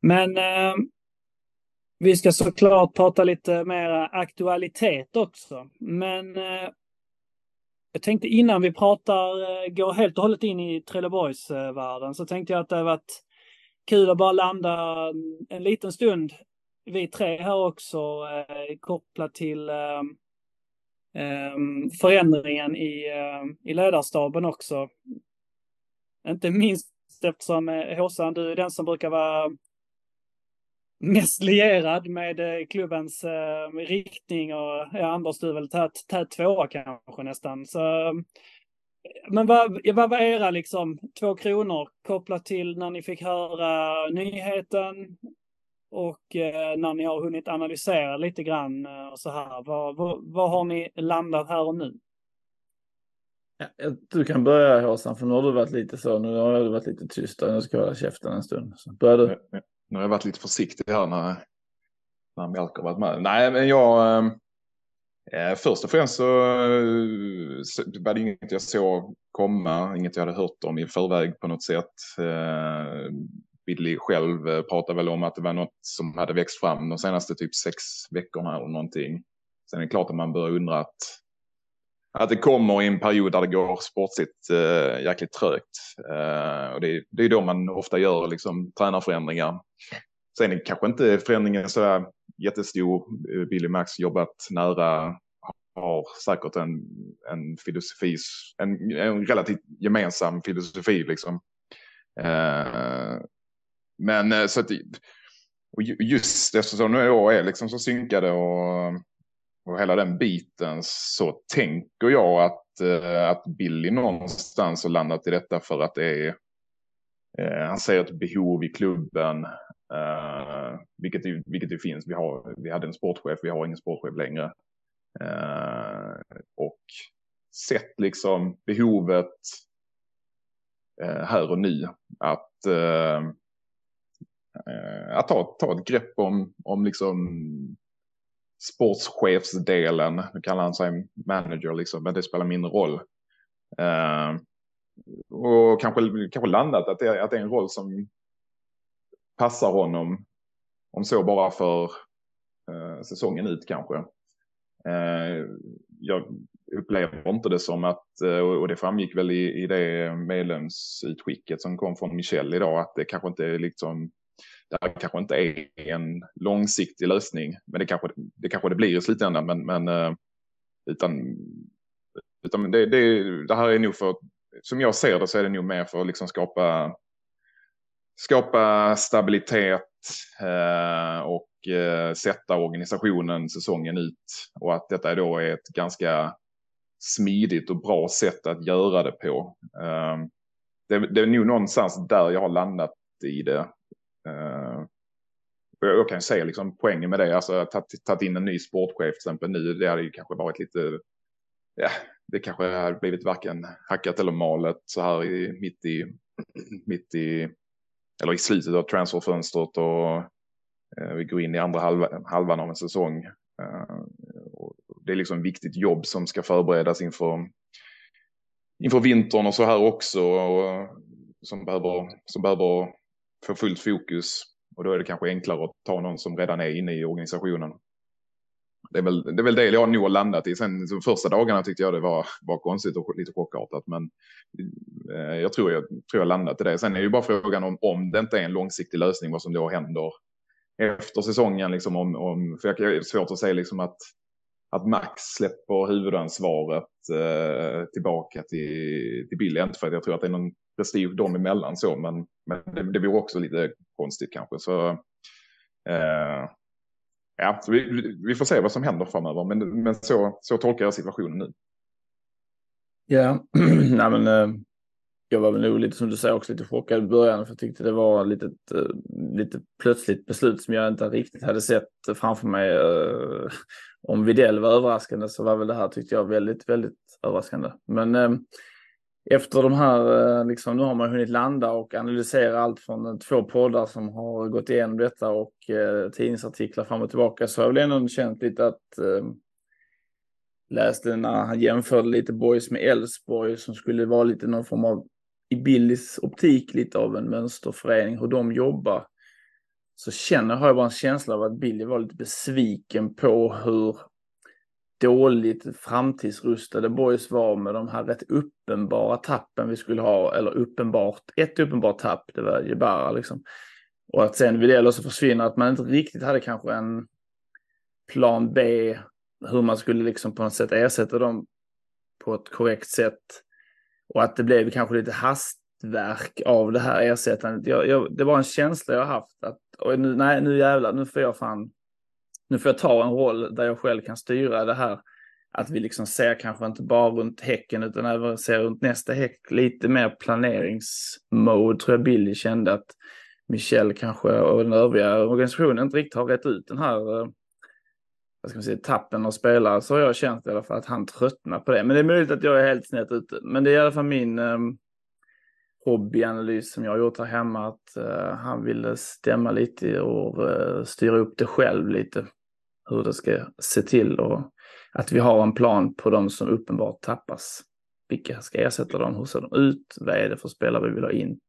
Men eh, vi ska såklart prata lite mer aktualitet också. Men eh, jag tänkte innan vi pratar, eh, går helt och hållet in i Trelleborgsvärlden, så tänkte jag att det har varit kul att bara landa en liten stund vi tre här också eh, kopplat till eh, eh, förändringen i, eh, i ledarstaben också. Inte minst eftersom eh, Håsan, du är den som brukar vara mest lierad med eh, klubbens eh, riktning och ja, Anders, du är väl tät, tät tvåa kanske nästan. Så, ehm, men vad, vad var era liksom två kronor kopplat till när ni fick höra nyheten och eh, när ni har hunnit analysera lite grann eh, och så här. Vad, vad, vad har ni landat här och nu? Ja, du kan börja Håsan, för nu har du varit lite så. Nu har du varit lite tyst och nu ska jag hålla käften en stund. Så börjar du. Nu har jag varit lite försiktig här när, när Melker varit med. Nej, men jag... Eh, först och främst så, eh, så var det inget jag såg komma, inget jag hade hört om i förväg på något sätt. Eh, Billy själv eh, pratade väl om att det var något som hade växt fram de senaste typ sex veckorna eller någonting. Sen är det klart att man börjar undra att, att det kommer i en period där det går sportsligt eh, jäkligt trögt. Eh, och det, det är då man ofta gör liksom tränarförändringar. Sen är kanske inte förändringen så där jättestor. Eh, Billy Max jobbat nära, har säkert en, en filosofi, en, en relativt gemensam filosofi liksom. Eh, men eh, så att, och just eftersom nu jag är liksom så synkade och, och hela den biten så tänker jag att, eh, att Billy någonstans har landat i detta för att det är eh, han ser ett behov i klubben, vilket, det, vilket det finns. Vi, har, vi hade en sportchef, vi har ingen sportchef längre. Och sett liksom behovet här och nu att, eh, Eh, att ta, ta ett grepp om, om liksom sportchefsdelen. Nu kallar han sig manager, liksom, men det spelar mindre roll. Eh, och kanske, kanske landat att det, att det är en roll som passar honom. Om så bara för eh, säsongen ut kanske. Jag upplever inte det som att, och det framgick väl i, i det medlemsutskicket som kom från Michel idag, att det kanske inte är liksom det här kanske inte är en långsiktig lösning, men det kanske det, kanske det blir i slutändan. Men, men eh, utan, utan det, det, det här är nog för som jag ser det så är det nog mer för att liksom skapa, skapa stabilitet eh, och eh, sätta organisationen säsongen ut. Och att detta då är ett ganska smidigt och bra sätt att göra det på. Eh, det, det, är nog någonstans där jag har landat i det. Eh, jag kan säga liksom poängen med det, alltså att tagit in en ny sportchef till exempel nu, det hade ju kanske varit lite, ja, det kanske har blivit varken hackat eller malet så här i, mitt i, [CLEARS THROAT] mitt i, eller i slutet av transferfönstret och eh, vi går in i andra halva, halvan av en säsong. Eh, det är liksom viktigt jobb som ska förberedas inför, inför vintern och så här också och, som, behöver, som behöver få fullt fokus. Och då är det kanske enklare att ta någon som redan är inne i organisationen det är, väl, det är väl det jag nog har landat i. Sen de första dagarna tyckte jag det var, var konstigt och lite chockartat. Men eh, jag tror jag, tror jag landat i det. Sen är ju bara frågan om, om det inte är en långsiktig lösning vad som då händer efter säsongen. Liksom om, om, för jag är svårt att säga liksom att, att Max släpper huvudansvaret eh, tillbaka till, till Billy. Inte för att jag tror att det är någon prestige dem emellan så, men, men det, det vore också lite konstigt kanske. Så eh, ja, vi, vi får se vad som händer framöver, men, men så, så tolkar jag situationen nu. Ja, [CLEARS THROAT] nej men eh, jag var väl nog lite som du säger också lite chockad i början för jag tyckte det var lite, eh, lite plötsligt beslut som jag inte riktigt hade sett framför mig. Eh, om Videll var överraskande så var väl det här tyckte jag väldigt, väldigt överraskande. Men eh, efter de här, eh, liksom, nu har man hunnit landa och analysera allt från två poddar som har gått igenom detta och eh, tidningsartiklar fram och tillbaka så har jag väl ändå känt lite att eh, läste när han jämförde lite Boys med Elfsborg som skulle vara lite någon form av i Billys optik lite av en mönsterförening, hur de jobbar. Så känner, har jag bara en känsla av att Billy var lite besviken på hur dåligt framtidsrustade boys var med de här rätt uppenbara tappen vi skulle ha, eller uppenbart, ett uppenbart tapp, det var Jebara liksom. Och att sen Widell också försvinner, att man inte riktigt hade kanske en plan B, hur man skulle liksom på något sätt ersätta dem på ett korrekt sätt. Och att det blev kanske lite hastverk av det här ersättandet. Jag, jag, det var en känsla jag haft att, och nu, nej nu jävlar, nu får jag fan nu får jag ta en roll där jag själv kan styra det här. Att vi liksom ser kanske inte bara runt häcken utan även ser runt nästa häck. Lite mer planeringsmode tror jag Billy kände att Michel kanske och den övriga organisationen inte riktigt har rätt ut den här eh, vad ska man säga, tappen av spelare. Så har jag känt i alla fall att han tröttnar på det. Men det är möjligt att jag är helt snett ute. Men det är i alla fall min ehm, hobbyanalys som jag har gjort här hemma. Att uh, han ville stämma lite och uh, styra upp det själv lite hur det ska se till och att vi har en plan på de som uppenbart tappas. Vilka ska ersätta dem? Hur ser de ut? Vad är det för spelare vi vill ha in?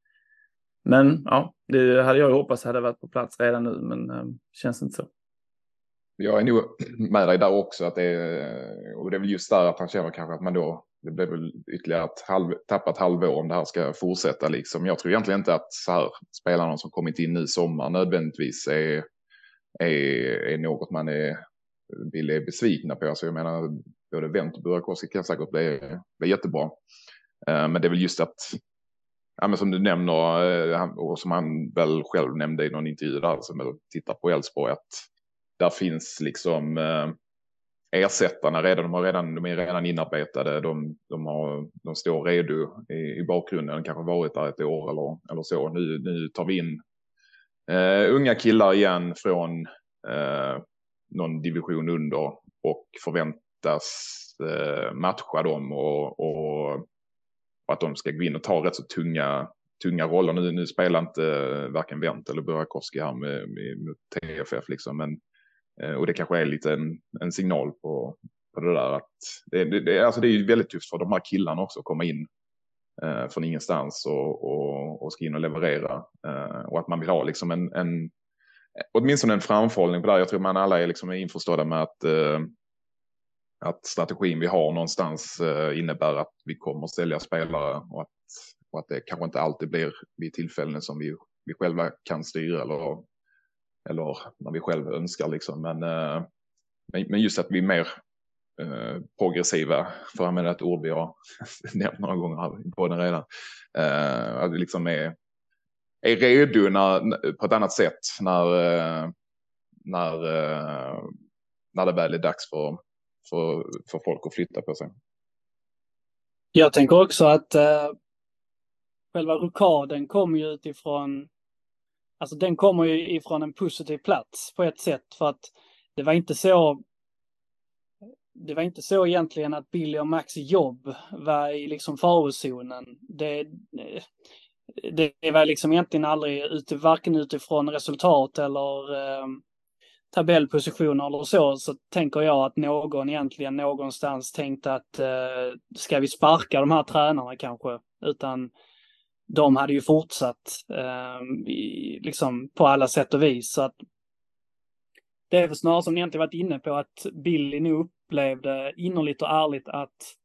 Men ja, det hade jag hoppats hade varit på plats redan nu, men uh, känns inte så. Jag är nog med dig där också, att det är, och det är väl just där att han känner kanske att man då, det blir väl ytterligare ett halv, tappat halvår om det här ska fortsätta liksom. Jag tror egentligen inte att så här spelarna som kommit in nu i sommar nödvändigtvis är är, är något man är, vill är besvikna på. Alltså jag menar, både Wendt och Burakoski kan säkert bli, bli jättebra. Eh, men det är väl just att, ja, men som du nämner eh, och som han väl själv nämnde i någon intervju där, som tittar på Elfsborg, att där finns liksom eh, ersättarna redan, de, har redan, de är redan inarbetade, de, de, har, de står redo i, i bakgrunden, kanske varit där ett år eller, eller så. Nu, nu tar vi in uh, unga killar igen från uh, någon division under och förväntas uh, matcha dem och, och, och, att de ska gå in och ta rätt så tunga, tunga roller. Nu, nu spelar inte uh, varken Wendt eller Burakoski här med, med, med TFF liksom, men Eh, och det kanske är lite en, en signal på, på det där att det, det, det, alltså det är ju väldigt tufft för de här killarna också att komma in eh, från ingenstans och, och, och ska in och leverera. Eh, och att man vill ha liksom en, en åtminstone en framförhållning på det. här. Jag tror man alla är liksom införstådda med att, eh, att strategin vi har någonstans eh, innebär att vi kommer att sälja spelare och att, och att det kanske inte alltid blir vid tillfällen som vi, vi själva kan styra eller eller när vi själva önskar liksom. Eh, men, men just att vi är mer eh, progressiva, för att använda ett ord vi har [LAUGHS] nämnt några gånger här på den redan. Eh, att vi liksom är, är redo när, på ett annat sätt när, när, när det väl är dags för, för, för folk att flytta på sig. Jag tänker också att eh, själva rokaden kom ju utifrån Alltså den kommer ju ifrån en positiv plats på ett sätt för att det var inte så det var inte så egentligen att Billy och Max jobb var i liksom farozonen. Det, det var liksom egentligen aldrig ute, varken utifrån resultat eller eh, tabellpositioner eller så, så tänker jag att någon egentligen någonstans tänkte att eh, ska vi sparka de här tränarna kanske? Utan de hade ju fortsatt eh, i, liksom på alla sätt och vis. Så att det är väl snarare som ni egentligen varit inne på att Billy nu upplevde innerligt och ärligt att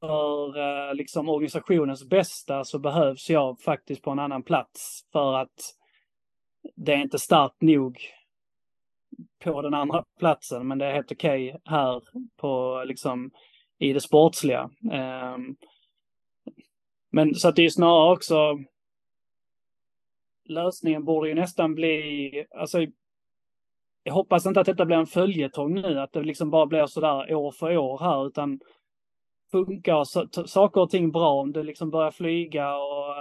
för eh, liksom organisationens bästa så behövs jag faktiskt på en annan plats för att det är inte starkt nog på den andra platsen, men det är helt okej okay här på liksom i det sportsliga. Eh, men så att det är snarare också lösningen borde ju nästan bli, alltså jag hoppas inte att detta blir en följetong nu, att det liksom bara blir sådär år för år här, utan funkar så, saker och ting bra, om det liksom börjar flyga och,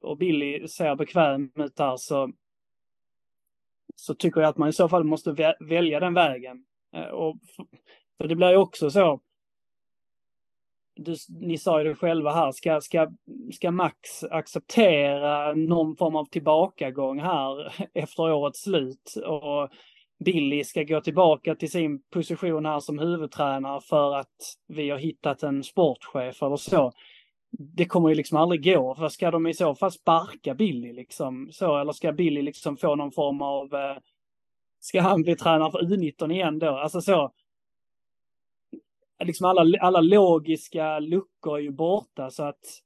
och Billy ser bekväm ut här så, så tycker jag att man i så fall måste välja den vägen. Eh, och, för det blir ju också så, du, ni sa ju det själva här, ska, ska, ska Max acceptera någon form av tillbakagång här [LAUGHS] efter årets slut och Billy ska gå tillbaka till sin position här som huvudtränare för att vi har hittat en sportchef eller så. Det kommer ju liksom aldrig gå, för ska de i så fall sparka Billy liksom så, eller ska Billy liksom få någon form av, eh, ska han bli tränare för U19 igen då? Alltså så, liksom alla, alla logiska luckor är ju borta så att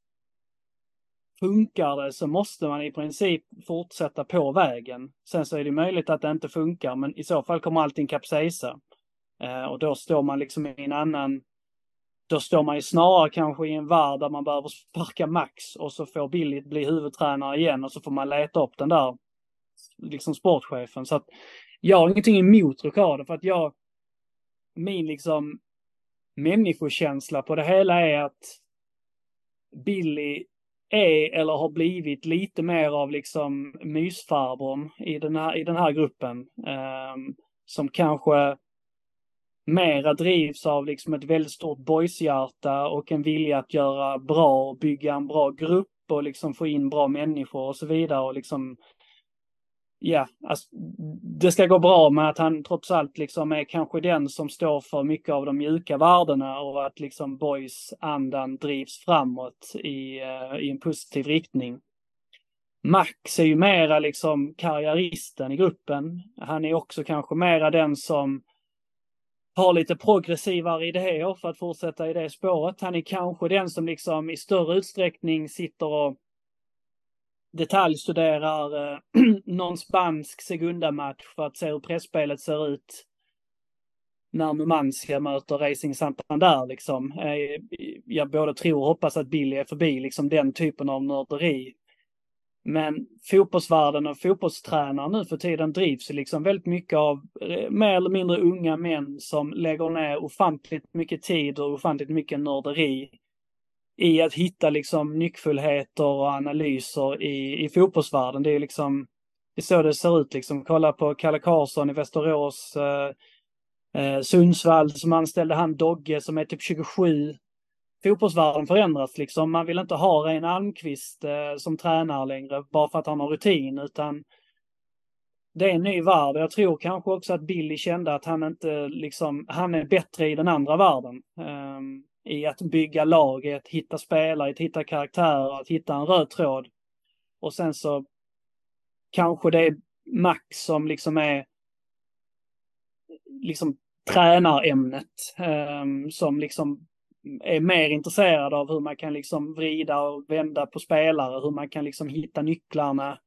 funkar det så måste man i princip fortsätta på vägen. Sen så är det möjligt att det inte funkar, men i så fall kommer allting kapsejsa. Eh, och då står man liksom i en annan, då står man ju snarare kanske i en värld där man behöver sparka max och så får Billigt bli huvudtränare igen och så får man leta upp den där liksom sportchefen. Så att jag har ingenting emot rockader för att jag, min liksom människokänsla på det hela är att Billy är eller har blivit lite mer av liksom mysfarbrorn i den här, i den här gruppen. Um, som kanske mera drivs av liksom ett väldigt stort boyshjärta och en vilja att göra bra och bygga en bra grupp och liksom få in bra människor och så vidare och liksom ja, alltså, det ska gå bra med att han trots allt liksom är kanske den som står för mycket av de mjuka värdena och att liksom boys-andan drivs framåt i, uh, i en positiv riktning. Max är ju mera liksom karriäristen i gruppen. Han är också kanske mera den som har lite progressivare idéer för att fortsätta i det spåret. Han är kanske den som liksom i större utsträckning sitter och detaljstuderar eh, [CLEARS THROAT] någon spansk segundamatch för att se hur pressspelet ser ut. när Numancia möter Racing Santander liksom. Eh, jag både tror och hoppas att Billy är förbi liksom den typen av nörderi. Men fotbollsvärlden och fotbollstränare nu för tiden drivs liksom väldigt mycket av eh, mer eller mindre unga män som lägger ner ofantligt mycket tid och ofantligt mycket nörderi i att hitta liksom nyckfullheter och analyser i, i fotbollsvärlden. Det är liksom, det är så det ser ut liksom. Kolla på Kalle Karlsson i Västerås, eh, eh, Sundsvall som anställde han Dogge som är typ 27. Fotbollsvärlden förändras liksom. Man vill inte ha Reine Almqvist eh, som tränare längre bara för att han har rutin utan det är en ny värld. Jag tror kanske också att Billy kände att han inte liksom, han är bättre i den andra världen. Um, i att bygga lag, i att hitta spelare, i att hitta karaktärer, att hitta en röd tråd. Och sen så kanske det är Max som liksom är liksom tränarämnet um, som liksom är mer intresserad av hur man kan liksom vrida och vända på spelare, hur man kan liksom hitta nycklarna,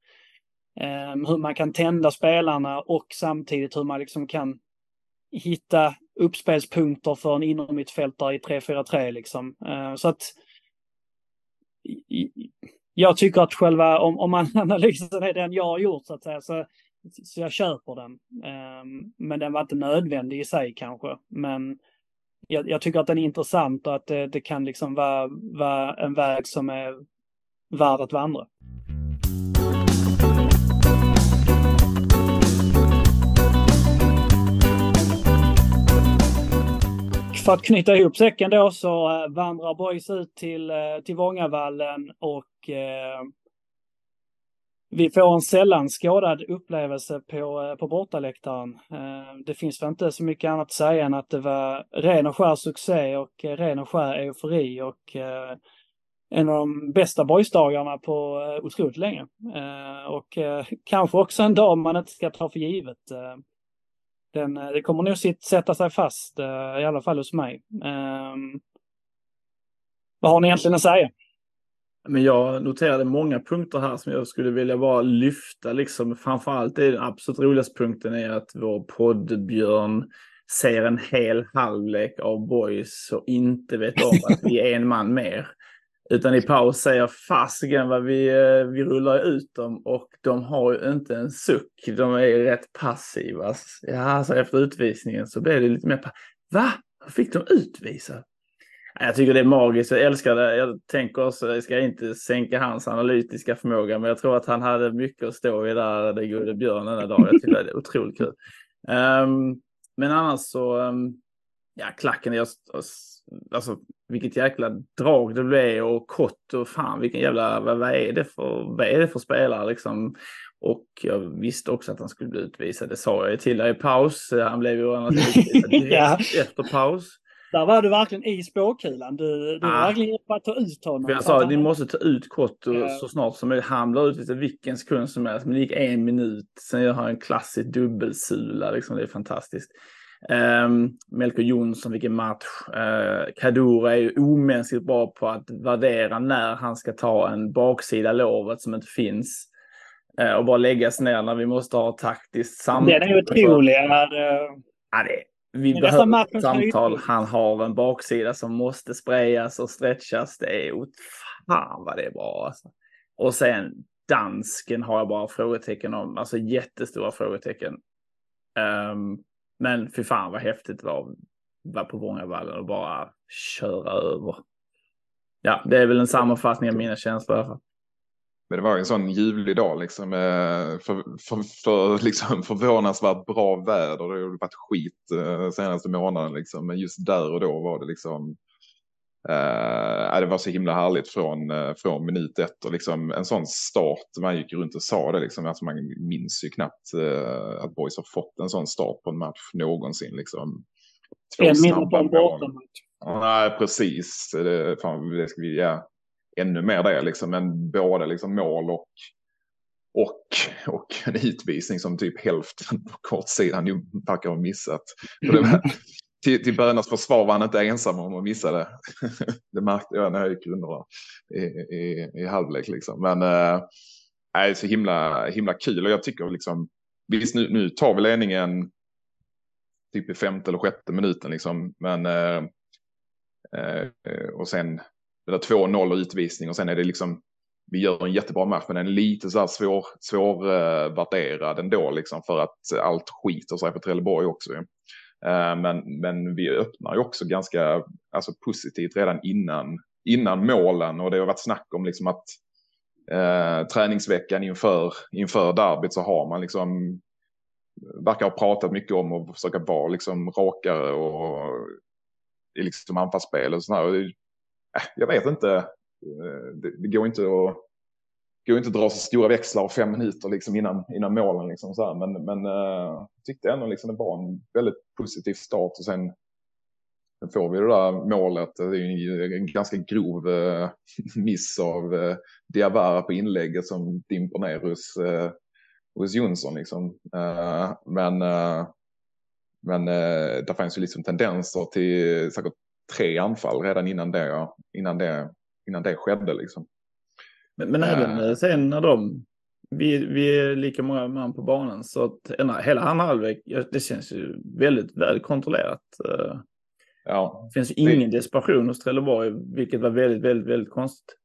um, hur man kan tända spelarna och samtidigt hur man liksom kan hitta uppspelspunkter för en innermittfältare i 3-4-3 liksom. Uh, så att jag tycker att själva, om, om man [LAUGHS] analysen är den jag har gjort så att säga, så så jag köper den. Um, men den var inte nödvändig i sig kanske. Men jag, jag tycker att den är intressant och att det, det kan liksom vara, vara en väg som är värd att vandra. För att knyta ihop säcken då så eh, vandrar Boys ut till, eh, till Vångavallen och eh, vi får en sällan skådad upplevelse på, eh, på bortaläktaren. Eh, det finns väl inte så mycket annat att säga än att det var ren och skär succé och ren och skär eufori och en av de bästa boysdagarna på otroligt länge. Och kanske också en dag man inte ska ta för givet. Den, eh, det kommer nog sätta sig fast, eh, i alla fall hos mig. Ehm, vad har ni egentligen att säga? Men jag noterade många punkter här som jag skulle vilja bara lyfta. Liksom. Framförallt är den absolut roligaste punkten är att vår poddbjörn ser en hel halvlek av boys och inte vet om att vi är en man mer. Utan i paus säger fasiken vad vi, eh, vi rullar ut dem och de har ju inte en suck. De är rätt passiva. Ja, alltså efter utvisningen så blev det lite mer... Va? Fick de utvisa? Jag tycker det är magiskt, jag älskar det. Jag tänker också, jag ska inte sänka hans analytiska förmåga, men jag tror att han hade mycket att stå i där, den gode björn den dagen. Jag tycker det är otroligt kul. Um, men annars så, um, ja, klacken, jag, alltså vilket jäkla drag det blev och kott och fan vilken jävla, vad, vad, är det för, vad är det för spelare liksom? Och jag visste också att han skulle bli utvisad, det sa jag till dig i paus. Han blev ju annars [LAUGHS] utvisad direkt efter paus. Där var du verkligen i spåkulan. Du, du ah. var verkligen på att ta ut honom. Jag sa att ni måste ta ut Kotto ja. så snart som möjligt. Han blir utvisad vilken sekund som helst. Men det gick en minut. Sen gör han en klassisk dubbelsula. Liksom. Det är fantastiskt. Um, Melker Jonsson, vilken match. Uh, Kadura är ju omänskligt bra på att värdera när han ska ta en baksida lovet som inte finns. Uh, och bara lägga sig ner när vi måste ha taktiskt samtal. Den är otrolig. Uh... Ja, det vi behöver ett samtal. Han har en baksida som måste sprayas och stretchas. Det är fan vad det är bra. Alltså. Och sen dansken har jag bara frågetecken om, alltså jättestora frågetecken. Um, men fy fan vad häftigt det var att vara på Vångavallen och bara köra över. Ja, det är väl en sammanfattning av mina känslor i alla fall. Men det var en sån ljuvlig dag liksom. Eh, för, för, för liksom förvånansvärt bra väder. Det har varit skit eh, senaste månaden liksom. Men just där och då var det liksom. Eh, det var så himla härligt från, eh, från minut ett och liksom en sån start. Man gick runt och sa det liksom. Alltså man minns ju knappt eh, att Boys har fått en sån start på en match någonsin liksom. Två en snabba mål. Nej, precis. Det, fan, det ska vi, ja ännu mer det, liksom, men både liksom mål och, och, och en utvisning som typ hälften på kortsidan ju verkar ha missat. [LAUGHS] Var, till, till Bönas försvar var han inte ensam om att missa det. [LAUGHS] det märkte jag när jag gick under i, i, i halvlek. Liksom. Men äh, är så himla, himla kul och jag tycker liksom, visst nu, nu tar vi ledningen typ i femte eller sjätte minuten liksom. Men äh, och sen det där 2-0 och utvisning och sen är det liksom vi gör en jättebra match men den är lite så här svår, svårvärderad ändå liksom för att allt skiter sig för Trelleborg också. Eh, men, men vi öppnar ju också ganska alltså, positivt redan innan, innan målen och det har varit snack om liksom att eh, träningsveckan inför, inför derbyt så har man liksom verkar ha pratat mycket om att försöka vara liksom rakare och i liksom anfallsspel och sådär. Eh, jag vet inte. Eh, det, det, går inte att går inte att dra så stora växlar av fem minuter liksom innan, innan målen. Liksom så här. Men, men uh, tyckte ändå liksom det var en väldigt positiv start och sen Sen får vi det där målet. Det är en ganska grov uh, [LAUGHS] miss av uh, Diawara på inlägget som dimper ner hos, uh, hos Jonsson. Liksom. Uh, men uh, men uh, det fanns ju liksom tendenser till säkert tre anfall redan innan det, innan det, innan det skedde. Liksom. Men, men även sen när de, vi, vi är lika många man på banan så att hela andra halvlek, det känns ju väldigt väl kontrollerat. Ja, det finns ingen det... desperation hos Trelleborg, vilket var väldigt, väldigt, väldigt konstigt.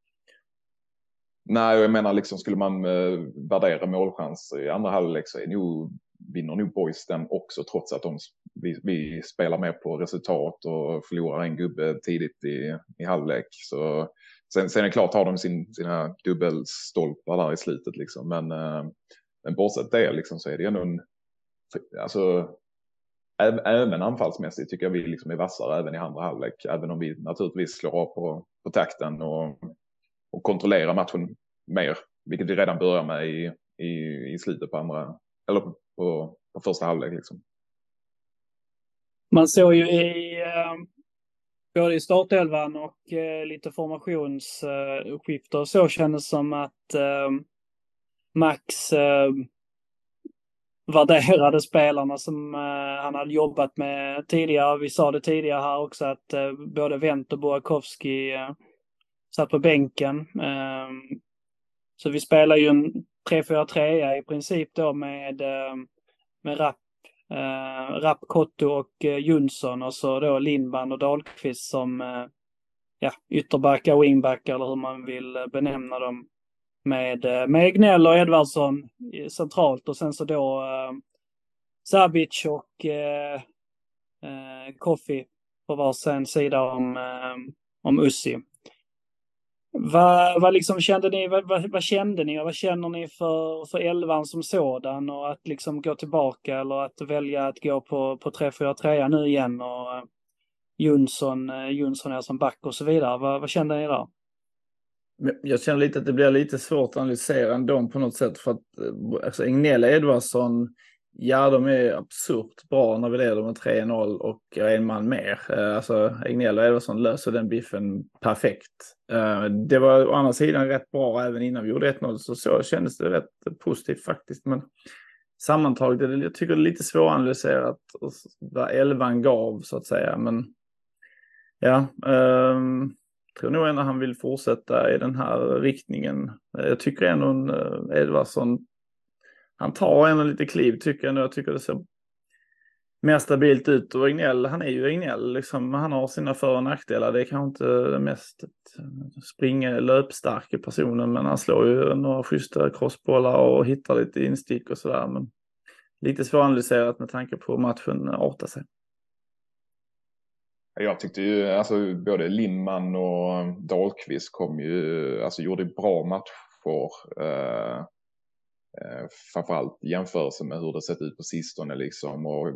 Nej, jag menar liksom skulle man eh, värdera målchans i andra halvlek så är nog, vinner nog Boys den också trots att de, vi, vi, spelar mer på resultat och förlorar en gubbe tidigt i, i halvlek. Så, sen, sen är det klart har de sin, sina dubbelstolpar där i slutet liksom. Men, eh, men bortsett det liksom så är det ändå en, alltså även anfallsmässigt tycker jag vi liksom är vassare även i andra halvlek. Även om vi naturligtvis slår av på, på takten och, och kontrollerar matchen mer. Vilket vi redan börjar med i, i, i slutet på andra, eller på, på, på första halvlek. Liksom. Man såg ju i eh, både i startelvan och eh, lite formationsskifte eh, och så kändes som att eh, Max eh, värderade spelarna som eh, han hade jobbat med tidigare. Vi sa det tidigare här också att eh, både Wendt och Burakovsky eh, satt på bänken. Ehm, så vi spelar ju en 3-4-3 i princip då med, ehm, med Rapp, Eh, Rapp, Kotto och eh, Jonsson och så då Lindband och Dahlqvist som eh, ja, ytterbackar, wingbackar eller hur man vill benämna dem med, eh, med Gnell och Edvardsson centralt och sen så då eh, Sabic och eh, eh, Koffi på varsin sida om, eh, om Ussi. Vad, vad liksom kände ni, vad, vad, vad, kände ni och vad känner ni för, för elvan som sådan och att liksom gå tillbaka eller att välja att gå på, på 3-4-3 nu igen och eh, Jonsson, eh, Jonsson är som back och så vidare. Vad, vad kände ni där? Jag känner lite att det blir lite svårt att analysera ändå på något sätt för att eh, alltså, Egnell Edvardsson, ja de är absurt bra när vi leder med 3-0 och en man mer. Eh, alltså Egnell och Edvardsson löser den biffen perfekt. Eh, det var å andra sidan rätt bra även innan vi gjorde 1-0 så, så kändes det rätt positivt faktiskt. Men sammantaget jag tycker det är lite svåranalyserat vad elvan gav så att säga. Men ja, um, tror nog ändå han vill fortsätta i den här riktningen. Eh, jag tycker ändå Edvardsson, han tar ändå lite kliv tycker jag nu. Jag tycker det ser mer stabilt ut och Egnell, han är ju Egnell liksom. Han har sina för och nackdelar. Det är kanske inte den mest springa löpstarka personen, men han slår ju några schyssta crossbollar och hittar lite instick och sådär. Men lite svåranalyserat med tanke på matchen artar sig. Jag tyckte ju, alltså både Lindman och Dahlqvist kom ju, alltså gjorde bra matcher. Eh, eh, framförallt i jämförelse med hur det sett ut på sistone liksom. Och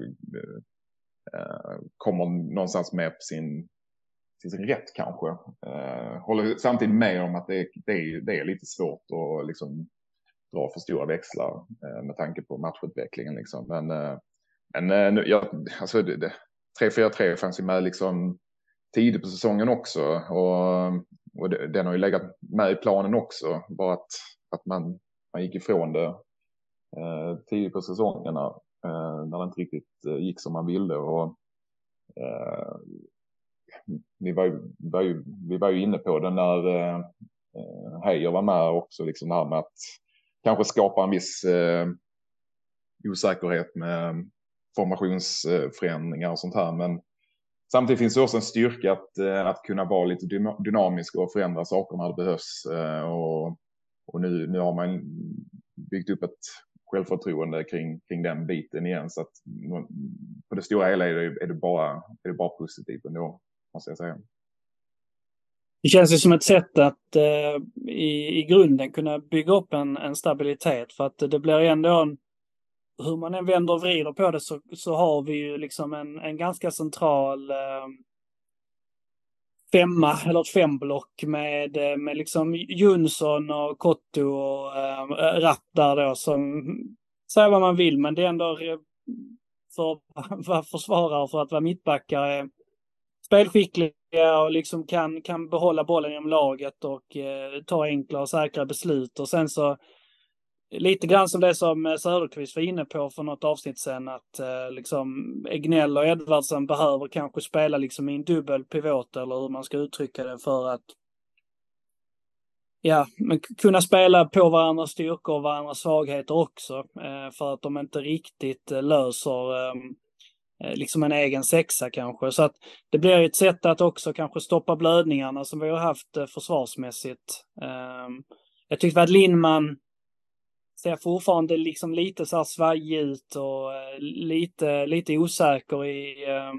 eh, kommer någonstans med på sin, sin rätt kanske. Eh, håller samtidigt med om att det, det, är, det är lite svårt att liksom dra för stora växlar eh, med tanke på matchutvecklingen liksom. Men, eh, men eh, jag, alltså det, 3-4-3 fanns ju med liksom tidigt på säsongen också och, och den har ju legat med i planen också. Bara att, att man, man gick ifrån det eh, tidigt på säsongerna eh, när det inte riktigt eh, gick som man ville. Och, eh, vi, var, var ju, vi var ju inne på det när eh, eh Heijer var med också, liksom det här med att kanske skapa en viss eh, osäkerhet med formationsförändringar och sånt här. Men samtidigt finns det också en styrka att, eh, att kunna vara lite dynamisk och förändra saker när det behövs. Eh, och, och nu, nu har man byggt upp ett självförtroende kring, kring den biten igen. Så att på det stora hela är det, är det, bara, är det bara positivt ändå, måste jag säga. Det känns ju som ett sätt att eh, i, i grunden kunna bygga upp en, en stabilitet för att det blir ändå en, hur man än vänder och vrider på det så, så har vi ju liksom en, en ganska central eh, femma eller ett femblock med, eh, med liksom Jonsson och Kotto och äh, Rapp där då som säger vad man vill men det är ändå för att [LAUGHS] vara försvarare för att vara mittbackare. Spelskickliga och liksom kan, kan behålla bollen inom laget och eh, ta enkla och säkra beslut. Och sen så lite grann som det som eh, Söderqvist var inne på för något avsnitt sen att eh, liksom Egnell och Edvardsen behöver kanske spela liksom i en dubbel pivot eller hur man ska uttrycka det för att ja, men kunna spela på varandras styrkor och varandras svagheter också eh, för att de inte riktigt eh, löser ehm, eh, liksom en egen sexa kanske. Så att det blir ett sätt att också kanske stoppa blödningarna som vi har haft eh, försvarsmässigt. Ehm. Jag tyckte att Lindman ser fortfarande liksom lite så här svajig ut och eh, lite, lite osäker i, eh,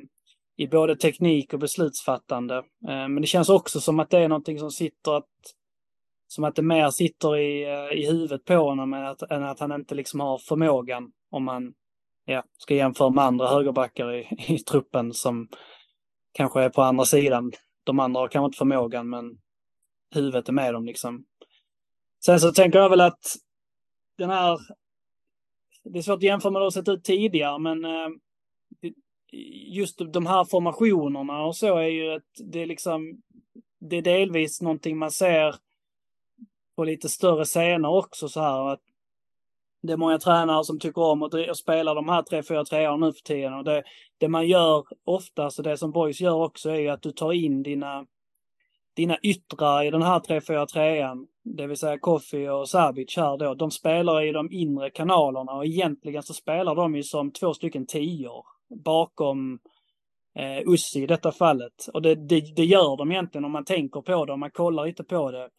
i både teknik och beslutsfattande. Eh, men det känns också som att det är någonting som sitter att som att det mer sitter i, i huvudet på honom än att, än att han inte liksom har förmågan om man ja, ska jämföra med andra högerbackar i, [LAUGHS] i truppen som kanske är på andra sidan. De andra har kanske inte förmågan men huvudet är med dem liksom. Sen så tänker jag väl att den här... Det är svårt att jämföra med hur det sett ut tidigare, men eh, just de här formationerna och så är ju att det är liksom... Det är delvis någonting man ser på lite större scener också så här att det är många tränare som tycker om att spela de här 3-4-3 nu för tiden. Och det, det man gör oftast, och det som Boys gör också, är att du tar in dina, dina yttrar i den här 3-4-3 det vill säga Koffi och Sabic här då, de spelar i de inre kanalerna och egentligen så spelar de ju som två stycken tior bakom eh, Ussi i detta fallet. Och det, det, det, gör de egentligen om man tänker på det, om man kollar lite på det.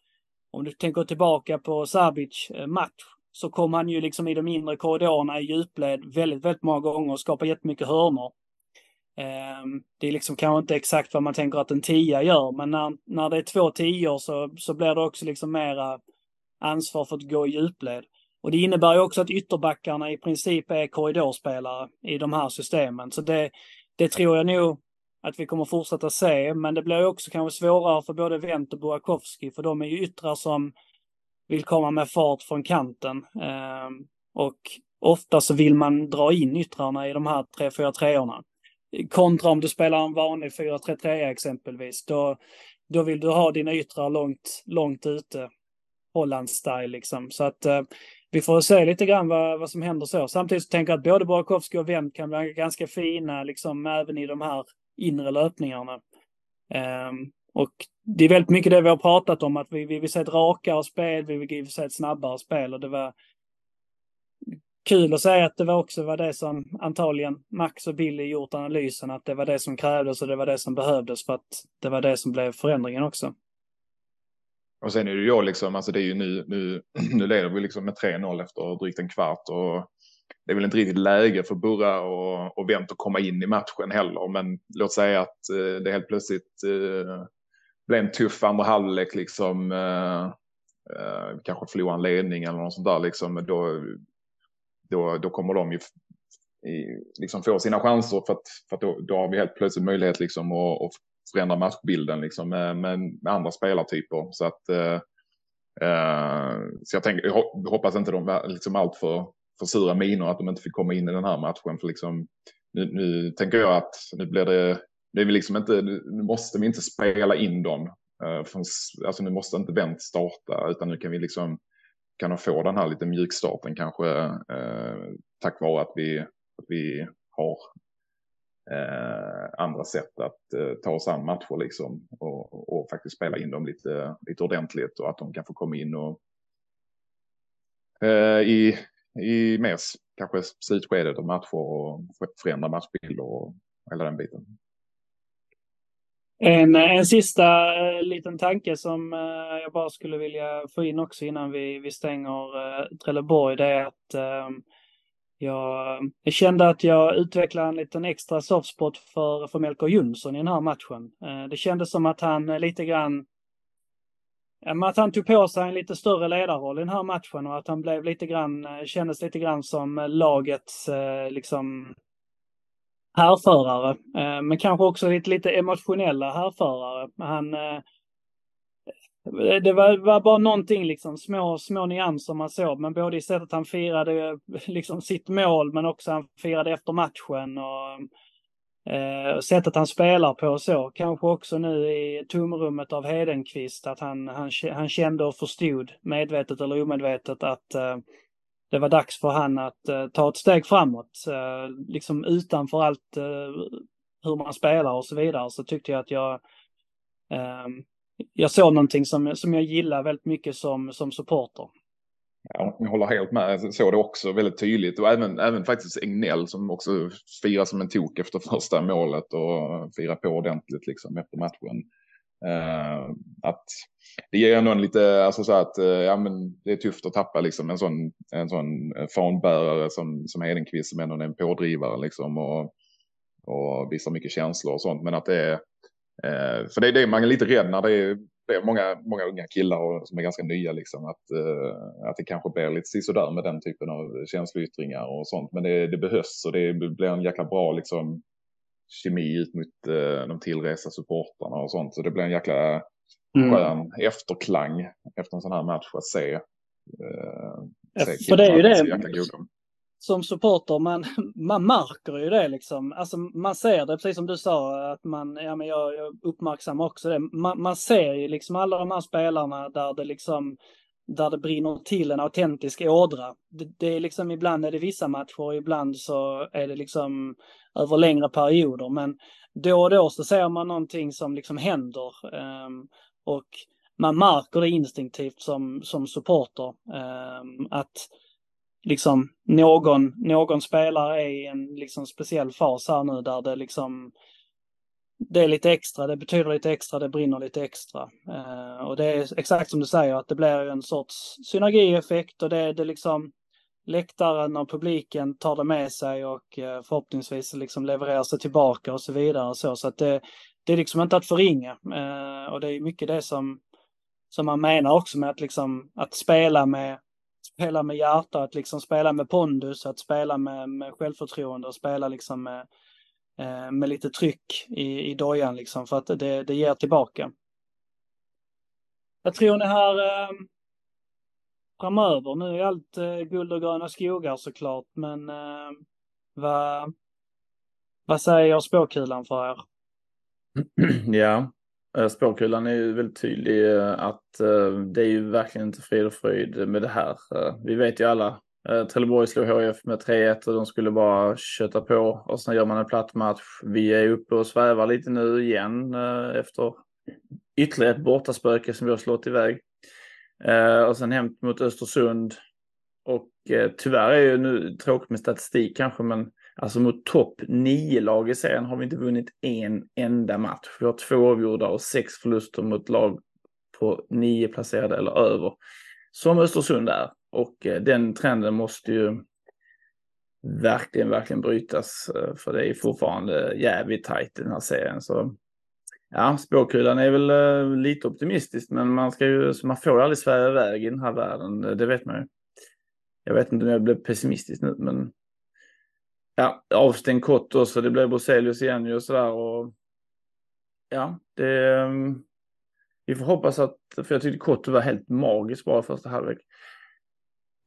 Om du tänker tillbaka på Sabic eh, match så kom han ju liksom i de inre korridorerna i djupled väldigt, väldigt många gånger och skapade jättemycket hörnor. Ehm, det är liksom kanske inte exakt vad man tänker att en tia gör, men när, när det är två tior så, så blir det också liksom mera ansvar för att gå i djupled. Och det innebär ju också att ytterbackarna i princip är korridorspelare i de här systemen. Så det, det tror jag nog att vi kommer fortsätta se, men det blir också kanske svårare för både Wendt och Burakovsky, för de är ju yttrar som vill komma med fart från kanten. Ehm, och ofta så vill man dra in yttrarna i de här 3-4-3orna. Kontra om du spelar en vanlig 4-3-3 exempelvis. Då, då vill du ha dina yttrar långt, långt ute. Holland-style liksom. Så att eh, vi får se lite grann vad, vad som händer så. Samtidigt så tänker jag att både Burakovsky och Wendt kan vara ganska fina liksom även i de här inre löpningarna. Eh, och det är väldigt mycket det vi har pratat om, att vi, vi vill se ett rakare spel, vi vill se ett snabbare spel och det var kul att säga att det var också var det som antagligen Max och Billy gjort analysen, att det var det som krävdes och det var det som behövdes för att det var det som blev förändringen också. Och sen är det ju liksom, alltså det är ju nu, nu, [CLEARS THROAT] nu leder vi liksom med 3-0 efter drygt en kvart och det är väl inte riktigt läge för Burra och, och Wendt att komma in i matchen heller. Men låt säga att eh, det helt plötsligt eh, blev en tuff andra halvlek liksom. Eh, eh, kanske förlora en ledning eller något sånt där liksom. Då, då, då kommer de ju i, liksom få sina chanser för att, för att då, då har vi helt plötsligt möjlighet liksom att, att förändra matchbilden liksom med, med, med andra spelartyper. Så att eh, eh, så jag, tänker, jag hoppas inte de var liksom allt för, för sura miner att de inte fick komma in i den här matchen. För liksom, nu, nu tänker jag att nu blir det, nu är vi liksom inte, nu måste vi inte spela in dem. Eh, för, alltså nu måste inte vänt starta utan nu kan vi liksom kan få den här lite mjukstarten kanske eh, tack vare att vi, att vi har eh, andra sätt att eh, ta oss an matcher liksom och, och, faktiskt spela in dem lite, lite ordentligt och att de kan få komma in och eh, i, i mer kanske slutskedet av matcher och förändra matchbilder och hela den biten. En, en sista eh, liten tanke som eh, jag bara skulle vilja få in också innan vi, vi stänger eh, Trelleborg. Det är att eh, jag, jag, kände att jag utvecklade en liten extra softspot för, för Melker Jonsson i den här matchen. Eh, det kändes som att han eh, lite grann att han tog på sig en lite större ledarroll i den här matchen och att han blev lite grann, eh, kändes lite grann som lagets liksom härförare, eh, men kanske också lite, lite emotionella härförare. Han, eh, det var, var, bara någonting, liksom, små, små nyanser man såg, men både i sättet han firade eh, liksom, sitt mål, men också han firade efter matchen och eh, sättet han spelar på och så. Kanske också nu i tomrummet av Hedenqvist, att han, han, han kände och förstod, medvetet eller omedvetet, att eh, det var dags för han att uh, ta ett steg framåt. Uh, liksom utanför allt uh, hur man spelar och så vidare så tyckte jag att jag ehm, jag såg någonting som, som jag gillar väldigt mycket som, som supporter. Ja, jag håller helt med. Jag såg det också väldigt tydligt. Och även, även faktiskt Egnell som också firar som en tok efter första målet och firar på ordentligt liksom efter matchen. Uh, att det ger ändå en lite, alltså så att uh, ja, men det är tufft att tappa liksom en sån, en sån eh, fanbärare som, som Hedenqvist som ändå är en pådrivare liksom och, och visar mycket känslor och sånt. Men att det är, uh, för det är det man är lite rädd när det är, det är många, många unga killar och, som är ganska nya liksom att, att det kanske blir lite sådär med den typen av känsloyttringar och sånt. Men det, det behövs och det blir en jäkla bra liksom kemi ut mot eh, de tillresta supportrarna och sånt. Så det blir en jäkla mm. skön efterklang efter en sån här match att se. Eh, se för det är ju det. Som supporter, man, [LAUGHS] man märker ju det liksom. Alltså man ser det, precis som du sa, att man, ja men jag, jag uppmärksammar också det. Man, man ser ju liksom alla de här spelarna där det liksom där det brinner till en autentisk ådra. Det, det, är liksom ibland är det vissa matcher och ibland så är det liksom över längre perioder. Men då och då så ser man någonting som liksom händer ehm, och man märker det instinktivt som, som supporter. Ehm, att liksom någon, någon spelare är i en liksom speciell fas här nu där det liksom det är lite extra, det betyder lite extra, det brinner lite extra. Ehm, och det är exakt som du säger att det blir en sorts synergieffekt och det, det liksom läktaren och publiken tar det med sig och eh, förhoppningsvis liksom levererar sig tillbaka och så vidare. Och så så att det, det är liksom inte att förringa eh, och det är mycket det som, som man menar också med att liksom att spela med spela med hjärta, att liksom spela med pondus, att spela med, med självförtroende och spela liksom med eh, med lite tryck i, i dojan liksom för att det, det ger tillbaka. Jag tror ni här framöver, nu är allt eh, guld och gröna skogar såklart, men eh, vad, vad säger spåkulan för er? [CLEARS THROAT] Ja, eh, spåkulan är ju väldigt tydlig eh, att eh, det är ju verkligen inte frid och fröjd med det här. Eh, vi vet ju alla Eh, Trelleborg slog HIF med 3-1 och de skulle bara köta på och sen gör man en platt match. Vi är uppe och svävar lite nu igen eh, efter ytterligare ett bortaspöke som vi har slått iväg. Eh, och sen hem mot Östersund. Och eh, tyvärr är ju nu tråkigt med statistik kanske, men alltså mot topp nio lag i serien har vi inte vunnit en enda match. Vi har två avgjorda och sex förluster mot lag på nio placerade eller över. Som Östersund är. Och eh, den trenden måste ju verkligen, verkligen brytas. Eh, för det är fortfarande jävligt tajt i den här serien. Så ja, spåkulan är väl eh, lite optimistiskt, men man, ska ju, man får ju aldrig svära iväg i den här världen. Eh, det vet man ju. Jag vet inte om jag blev pessimistisk nu, men ja, avstängd kort då, så det blev Bruzelius igen ju och sådär. Och ja, det... Ehm, vi får hoppas att, för jag tyckte Kotto var helt magiskt bra första halvlek.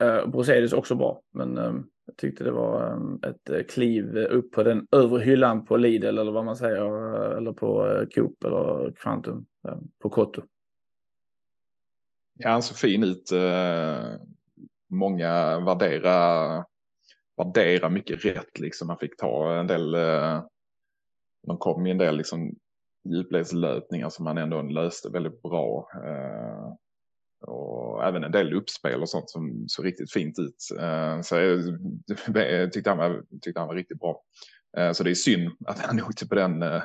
Eh, uh, Broselius också bra, men ehm, jag tyckte det var ehm, ett eh, kliv upp på den övre hyllan på Lidl eller vad man säger, eh, eller på eh, Coop eller Quantum på Kotto. Ja, han såg fin ut. många värdera, värdera mycket rätt liksom. Man fick ta en del, de kom i en del liksom djupledslöpningar som man ändå löste väldigt bra och även en del uppspel och sånt som såg riktigt fint ut. Eh, så jag [LAUGHS] tyckte han var, tyckte han var riktigt bra. Eh, så det är synd att han åkte på den, eh,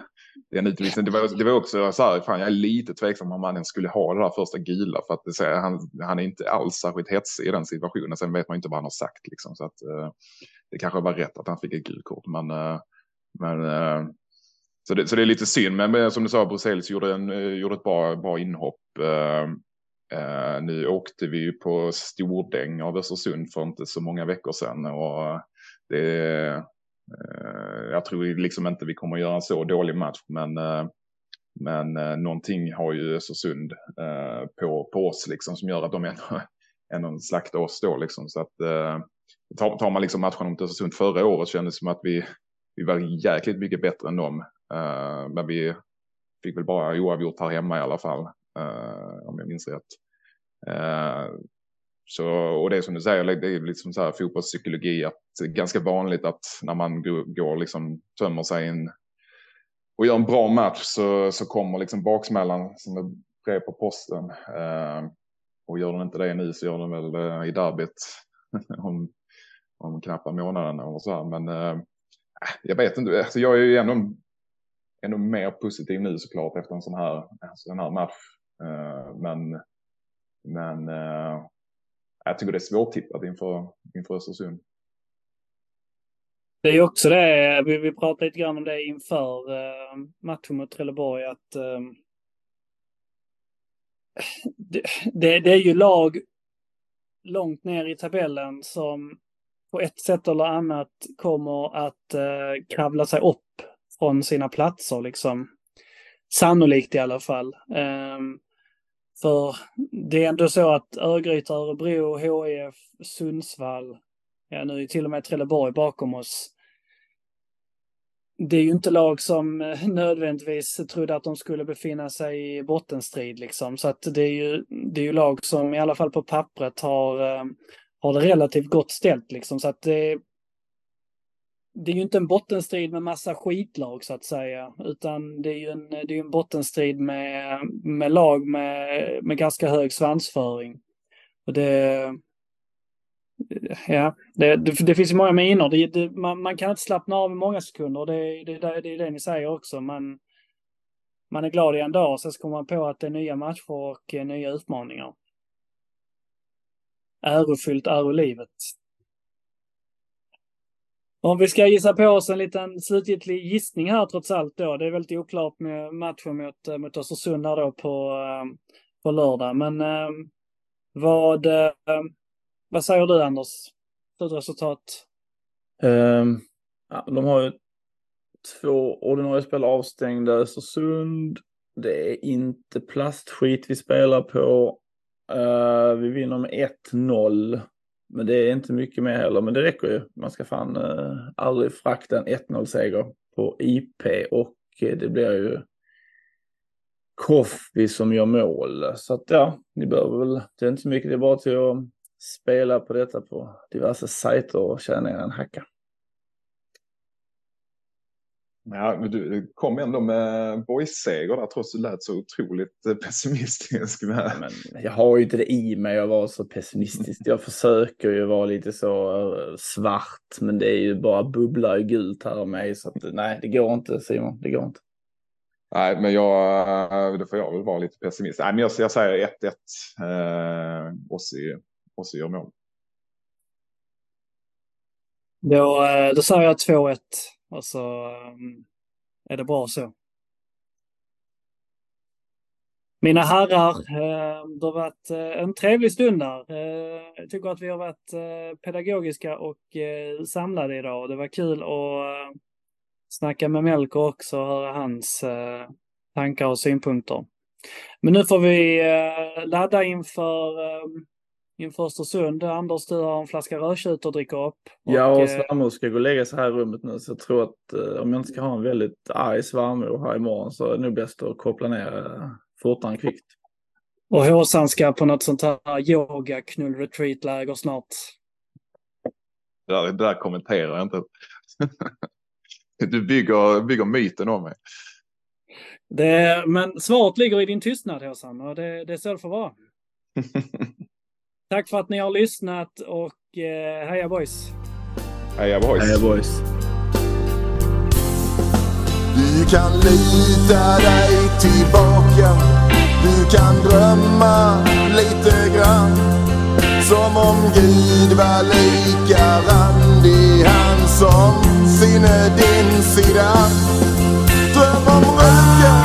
den utvisningen. Det var, det var också så här, fan jag är lite tveksam om han ens skulle ha det där första gula för att det, så, han, han är inte alls särskilt hetsig i den situationen. Sen vet man inte vad han har sagt liksom. Så att det kanske var rätt att han fick ett gult kort. Men, men så det, så det är lite synd, men som du sa, Bruzelius gjorde, en, gjorde ett bra, bra inhopp. Uh, nu åkte vi ju på Stordäng av Östersund för inte så många veckor sedan och det, uh, jag tror liksom inte vi kommer att göra en så dålig match, men, uh, men uh, någonting har ju Östersund på, på oss liksom som gör att de ändå, [LAUGHS] ändå slaktar oss då liksom. Så att tar, tar man liksom matchen mot Östersund förra året kändes det som att vi, vi var jäkligt mycket bättre än dem. men vi fick väl bara oavgjort här hemma i alla fall. Eh, om jag minns rätt. Eh, så, och det är som du säger, det är liksom så här fotbollspsykologi att det är ganska vanligt att när man går, liksom tömmer sig in och gör en bra match så, så kommer liksom baksmällan som ett brev på posten. Eh, och gör den inte det nu så gör den väl eh, i derbyt [LAUGHS] om, om knappa månaden och så här. Men eh, jag vet inte, alltså jag är ju ändå, ändå mer positiv nu såklart efter en sån här, alltså den här match Eh, men men eh, jag tycker det är svårtippat inför, inför Östersund. Det är också det, vi, vi pratade lite grann om det inför uh, matchen mot Trelleborg, att uh, det, det, det, är ju lag långt ner i tabellen som på ett sätt eller annat kommer att uh, kravla sig upp från sina platser liksom. Sannolikt i alla fall. Ehm, för det är ändå så att Örgryte, Örebro, HIF, Sundsvall, ja nu är till och med Trelleborg bakom oss. Det är ju inte lag som [LAUGHS] nödvändigtvis trodde att de skulle befinna sig i bottenstrid liksom. Så att det är ju, det är ju lag som i alla fall på pappret har, ehm, har det relativt gott ställt liksom. Så att det, det är ju inte en bottenstrid med massa skitlag så att säga, utan det är ju en, det är en bottenstrid med, med lag med, med ganska hög svansföring. Och det, ja, det, det, det finns ju många minor. Det, det, man, man, kan inte slappna av i många sekunder. Det, det, det, det är det ni säger också. Man, man är glad i en dag, sen så kommer man på att det är nya matcher och eh, nya utmaningar. Ärofyllt ärolivet. Om vi ska gissa på oss en liten slutgiltig gissning här trots allt då. Det är väldigt oklart med matchen mot, eh, mot Östersund här då på, eh, på lördag. Men ehm, vad, ehm, vad säger du Anders? Slutresultat? Um, ja, de har ju två ordinarie spelare avstängda. Östersund. Det är inte plastskit vi spelar på. Uh, vi vinner med 1-0. Men det är inte mycket mer heller, men det räcker ju. Man ska fan eh, aldrig frakta en 1-0-seger på IP och eh, det blir ju Koffi som gör mål. Så att ja, ni behöver väl, det är inte så mycket, det är bara till att spela på detta på diverse sajter och tjäna en hacka. Ja, men du kom ändå med boys-seger där trots att du lät så otroligt eh, pessimistisk. Med. Men jag har ju inte det i mig att vara så pessimistisk. Jag försöker ju vara lite så eh, svart, men det är ju bara bubblar i gult här av mig. Så att, nej, det går inte Simon, det går inte. Nej, men jag, eh, då får jag väl vara lite pessimist. Nej, men jag, jag säger 1-1. Eh, Ossi gör mål. Då, då säger jag 2-1. Och så um, är det bra så. Mina herrar, eh, det har varit eh, en trevlig stund där. Eh, jag tycker att vi har varit pedagogiska och samlade idag. Det var kul att snacka med Melker också och höra hans tankar och synpunkter. Men nu får vi ladda inför inför Östersund. Anders, du har en flaska rödtjut att dricka upp. Ja, och eh, svärmor ska gå och lägga sig här i rummet nu. Så jag tror att eh, om jag inte ska ha en väldigt arg svärmor här imorgon så är det nog bäst att koppla ner eh, fortare än kvickt. Och Håsan ska på något sånt här yoga knull retreat läger snart. Det där, det där kommenterar jag inte. [LAUGHS] du bygger, bygger myten om mig. Det, men svaret ligger i din tystnad Håsan och det, det är så det får vara. [LAUGHS] Tack för att ni har lyssnat och eh, heja boys! Heja boys! Heja boys! Du kan lita dig tillbaka Du kan drömma lite grann Som om Gud var lika randig Han som sinne din sida Dröm om röken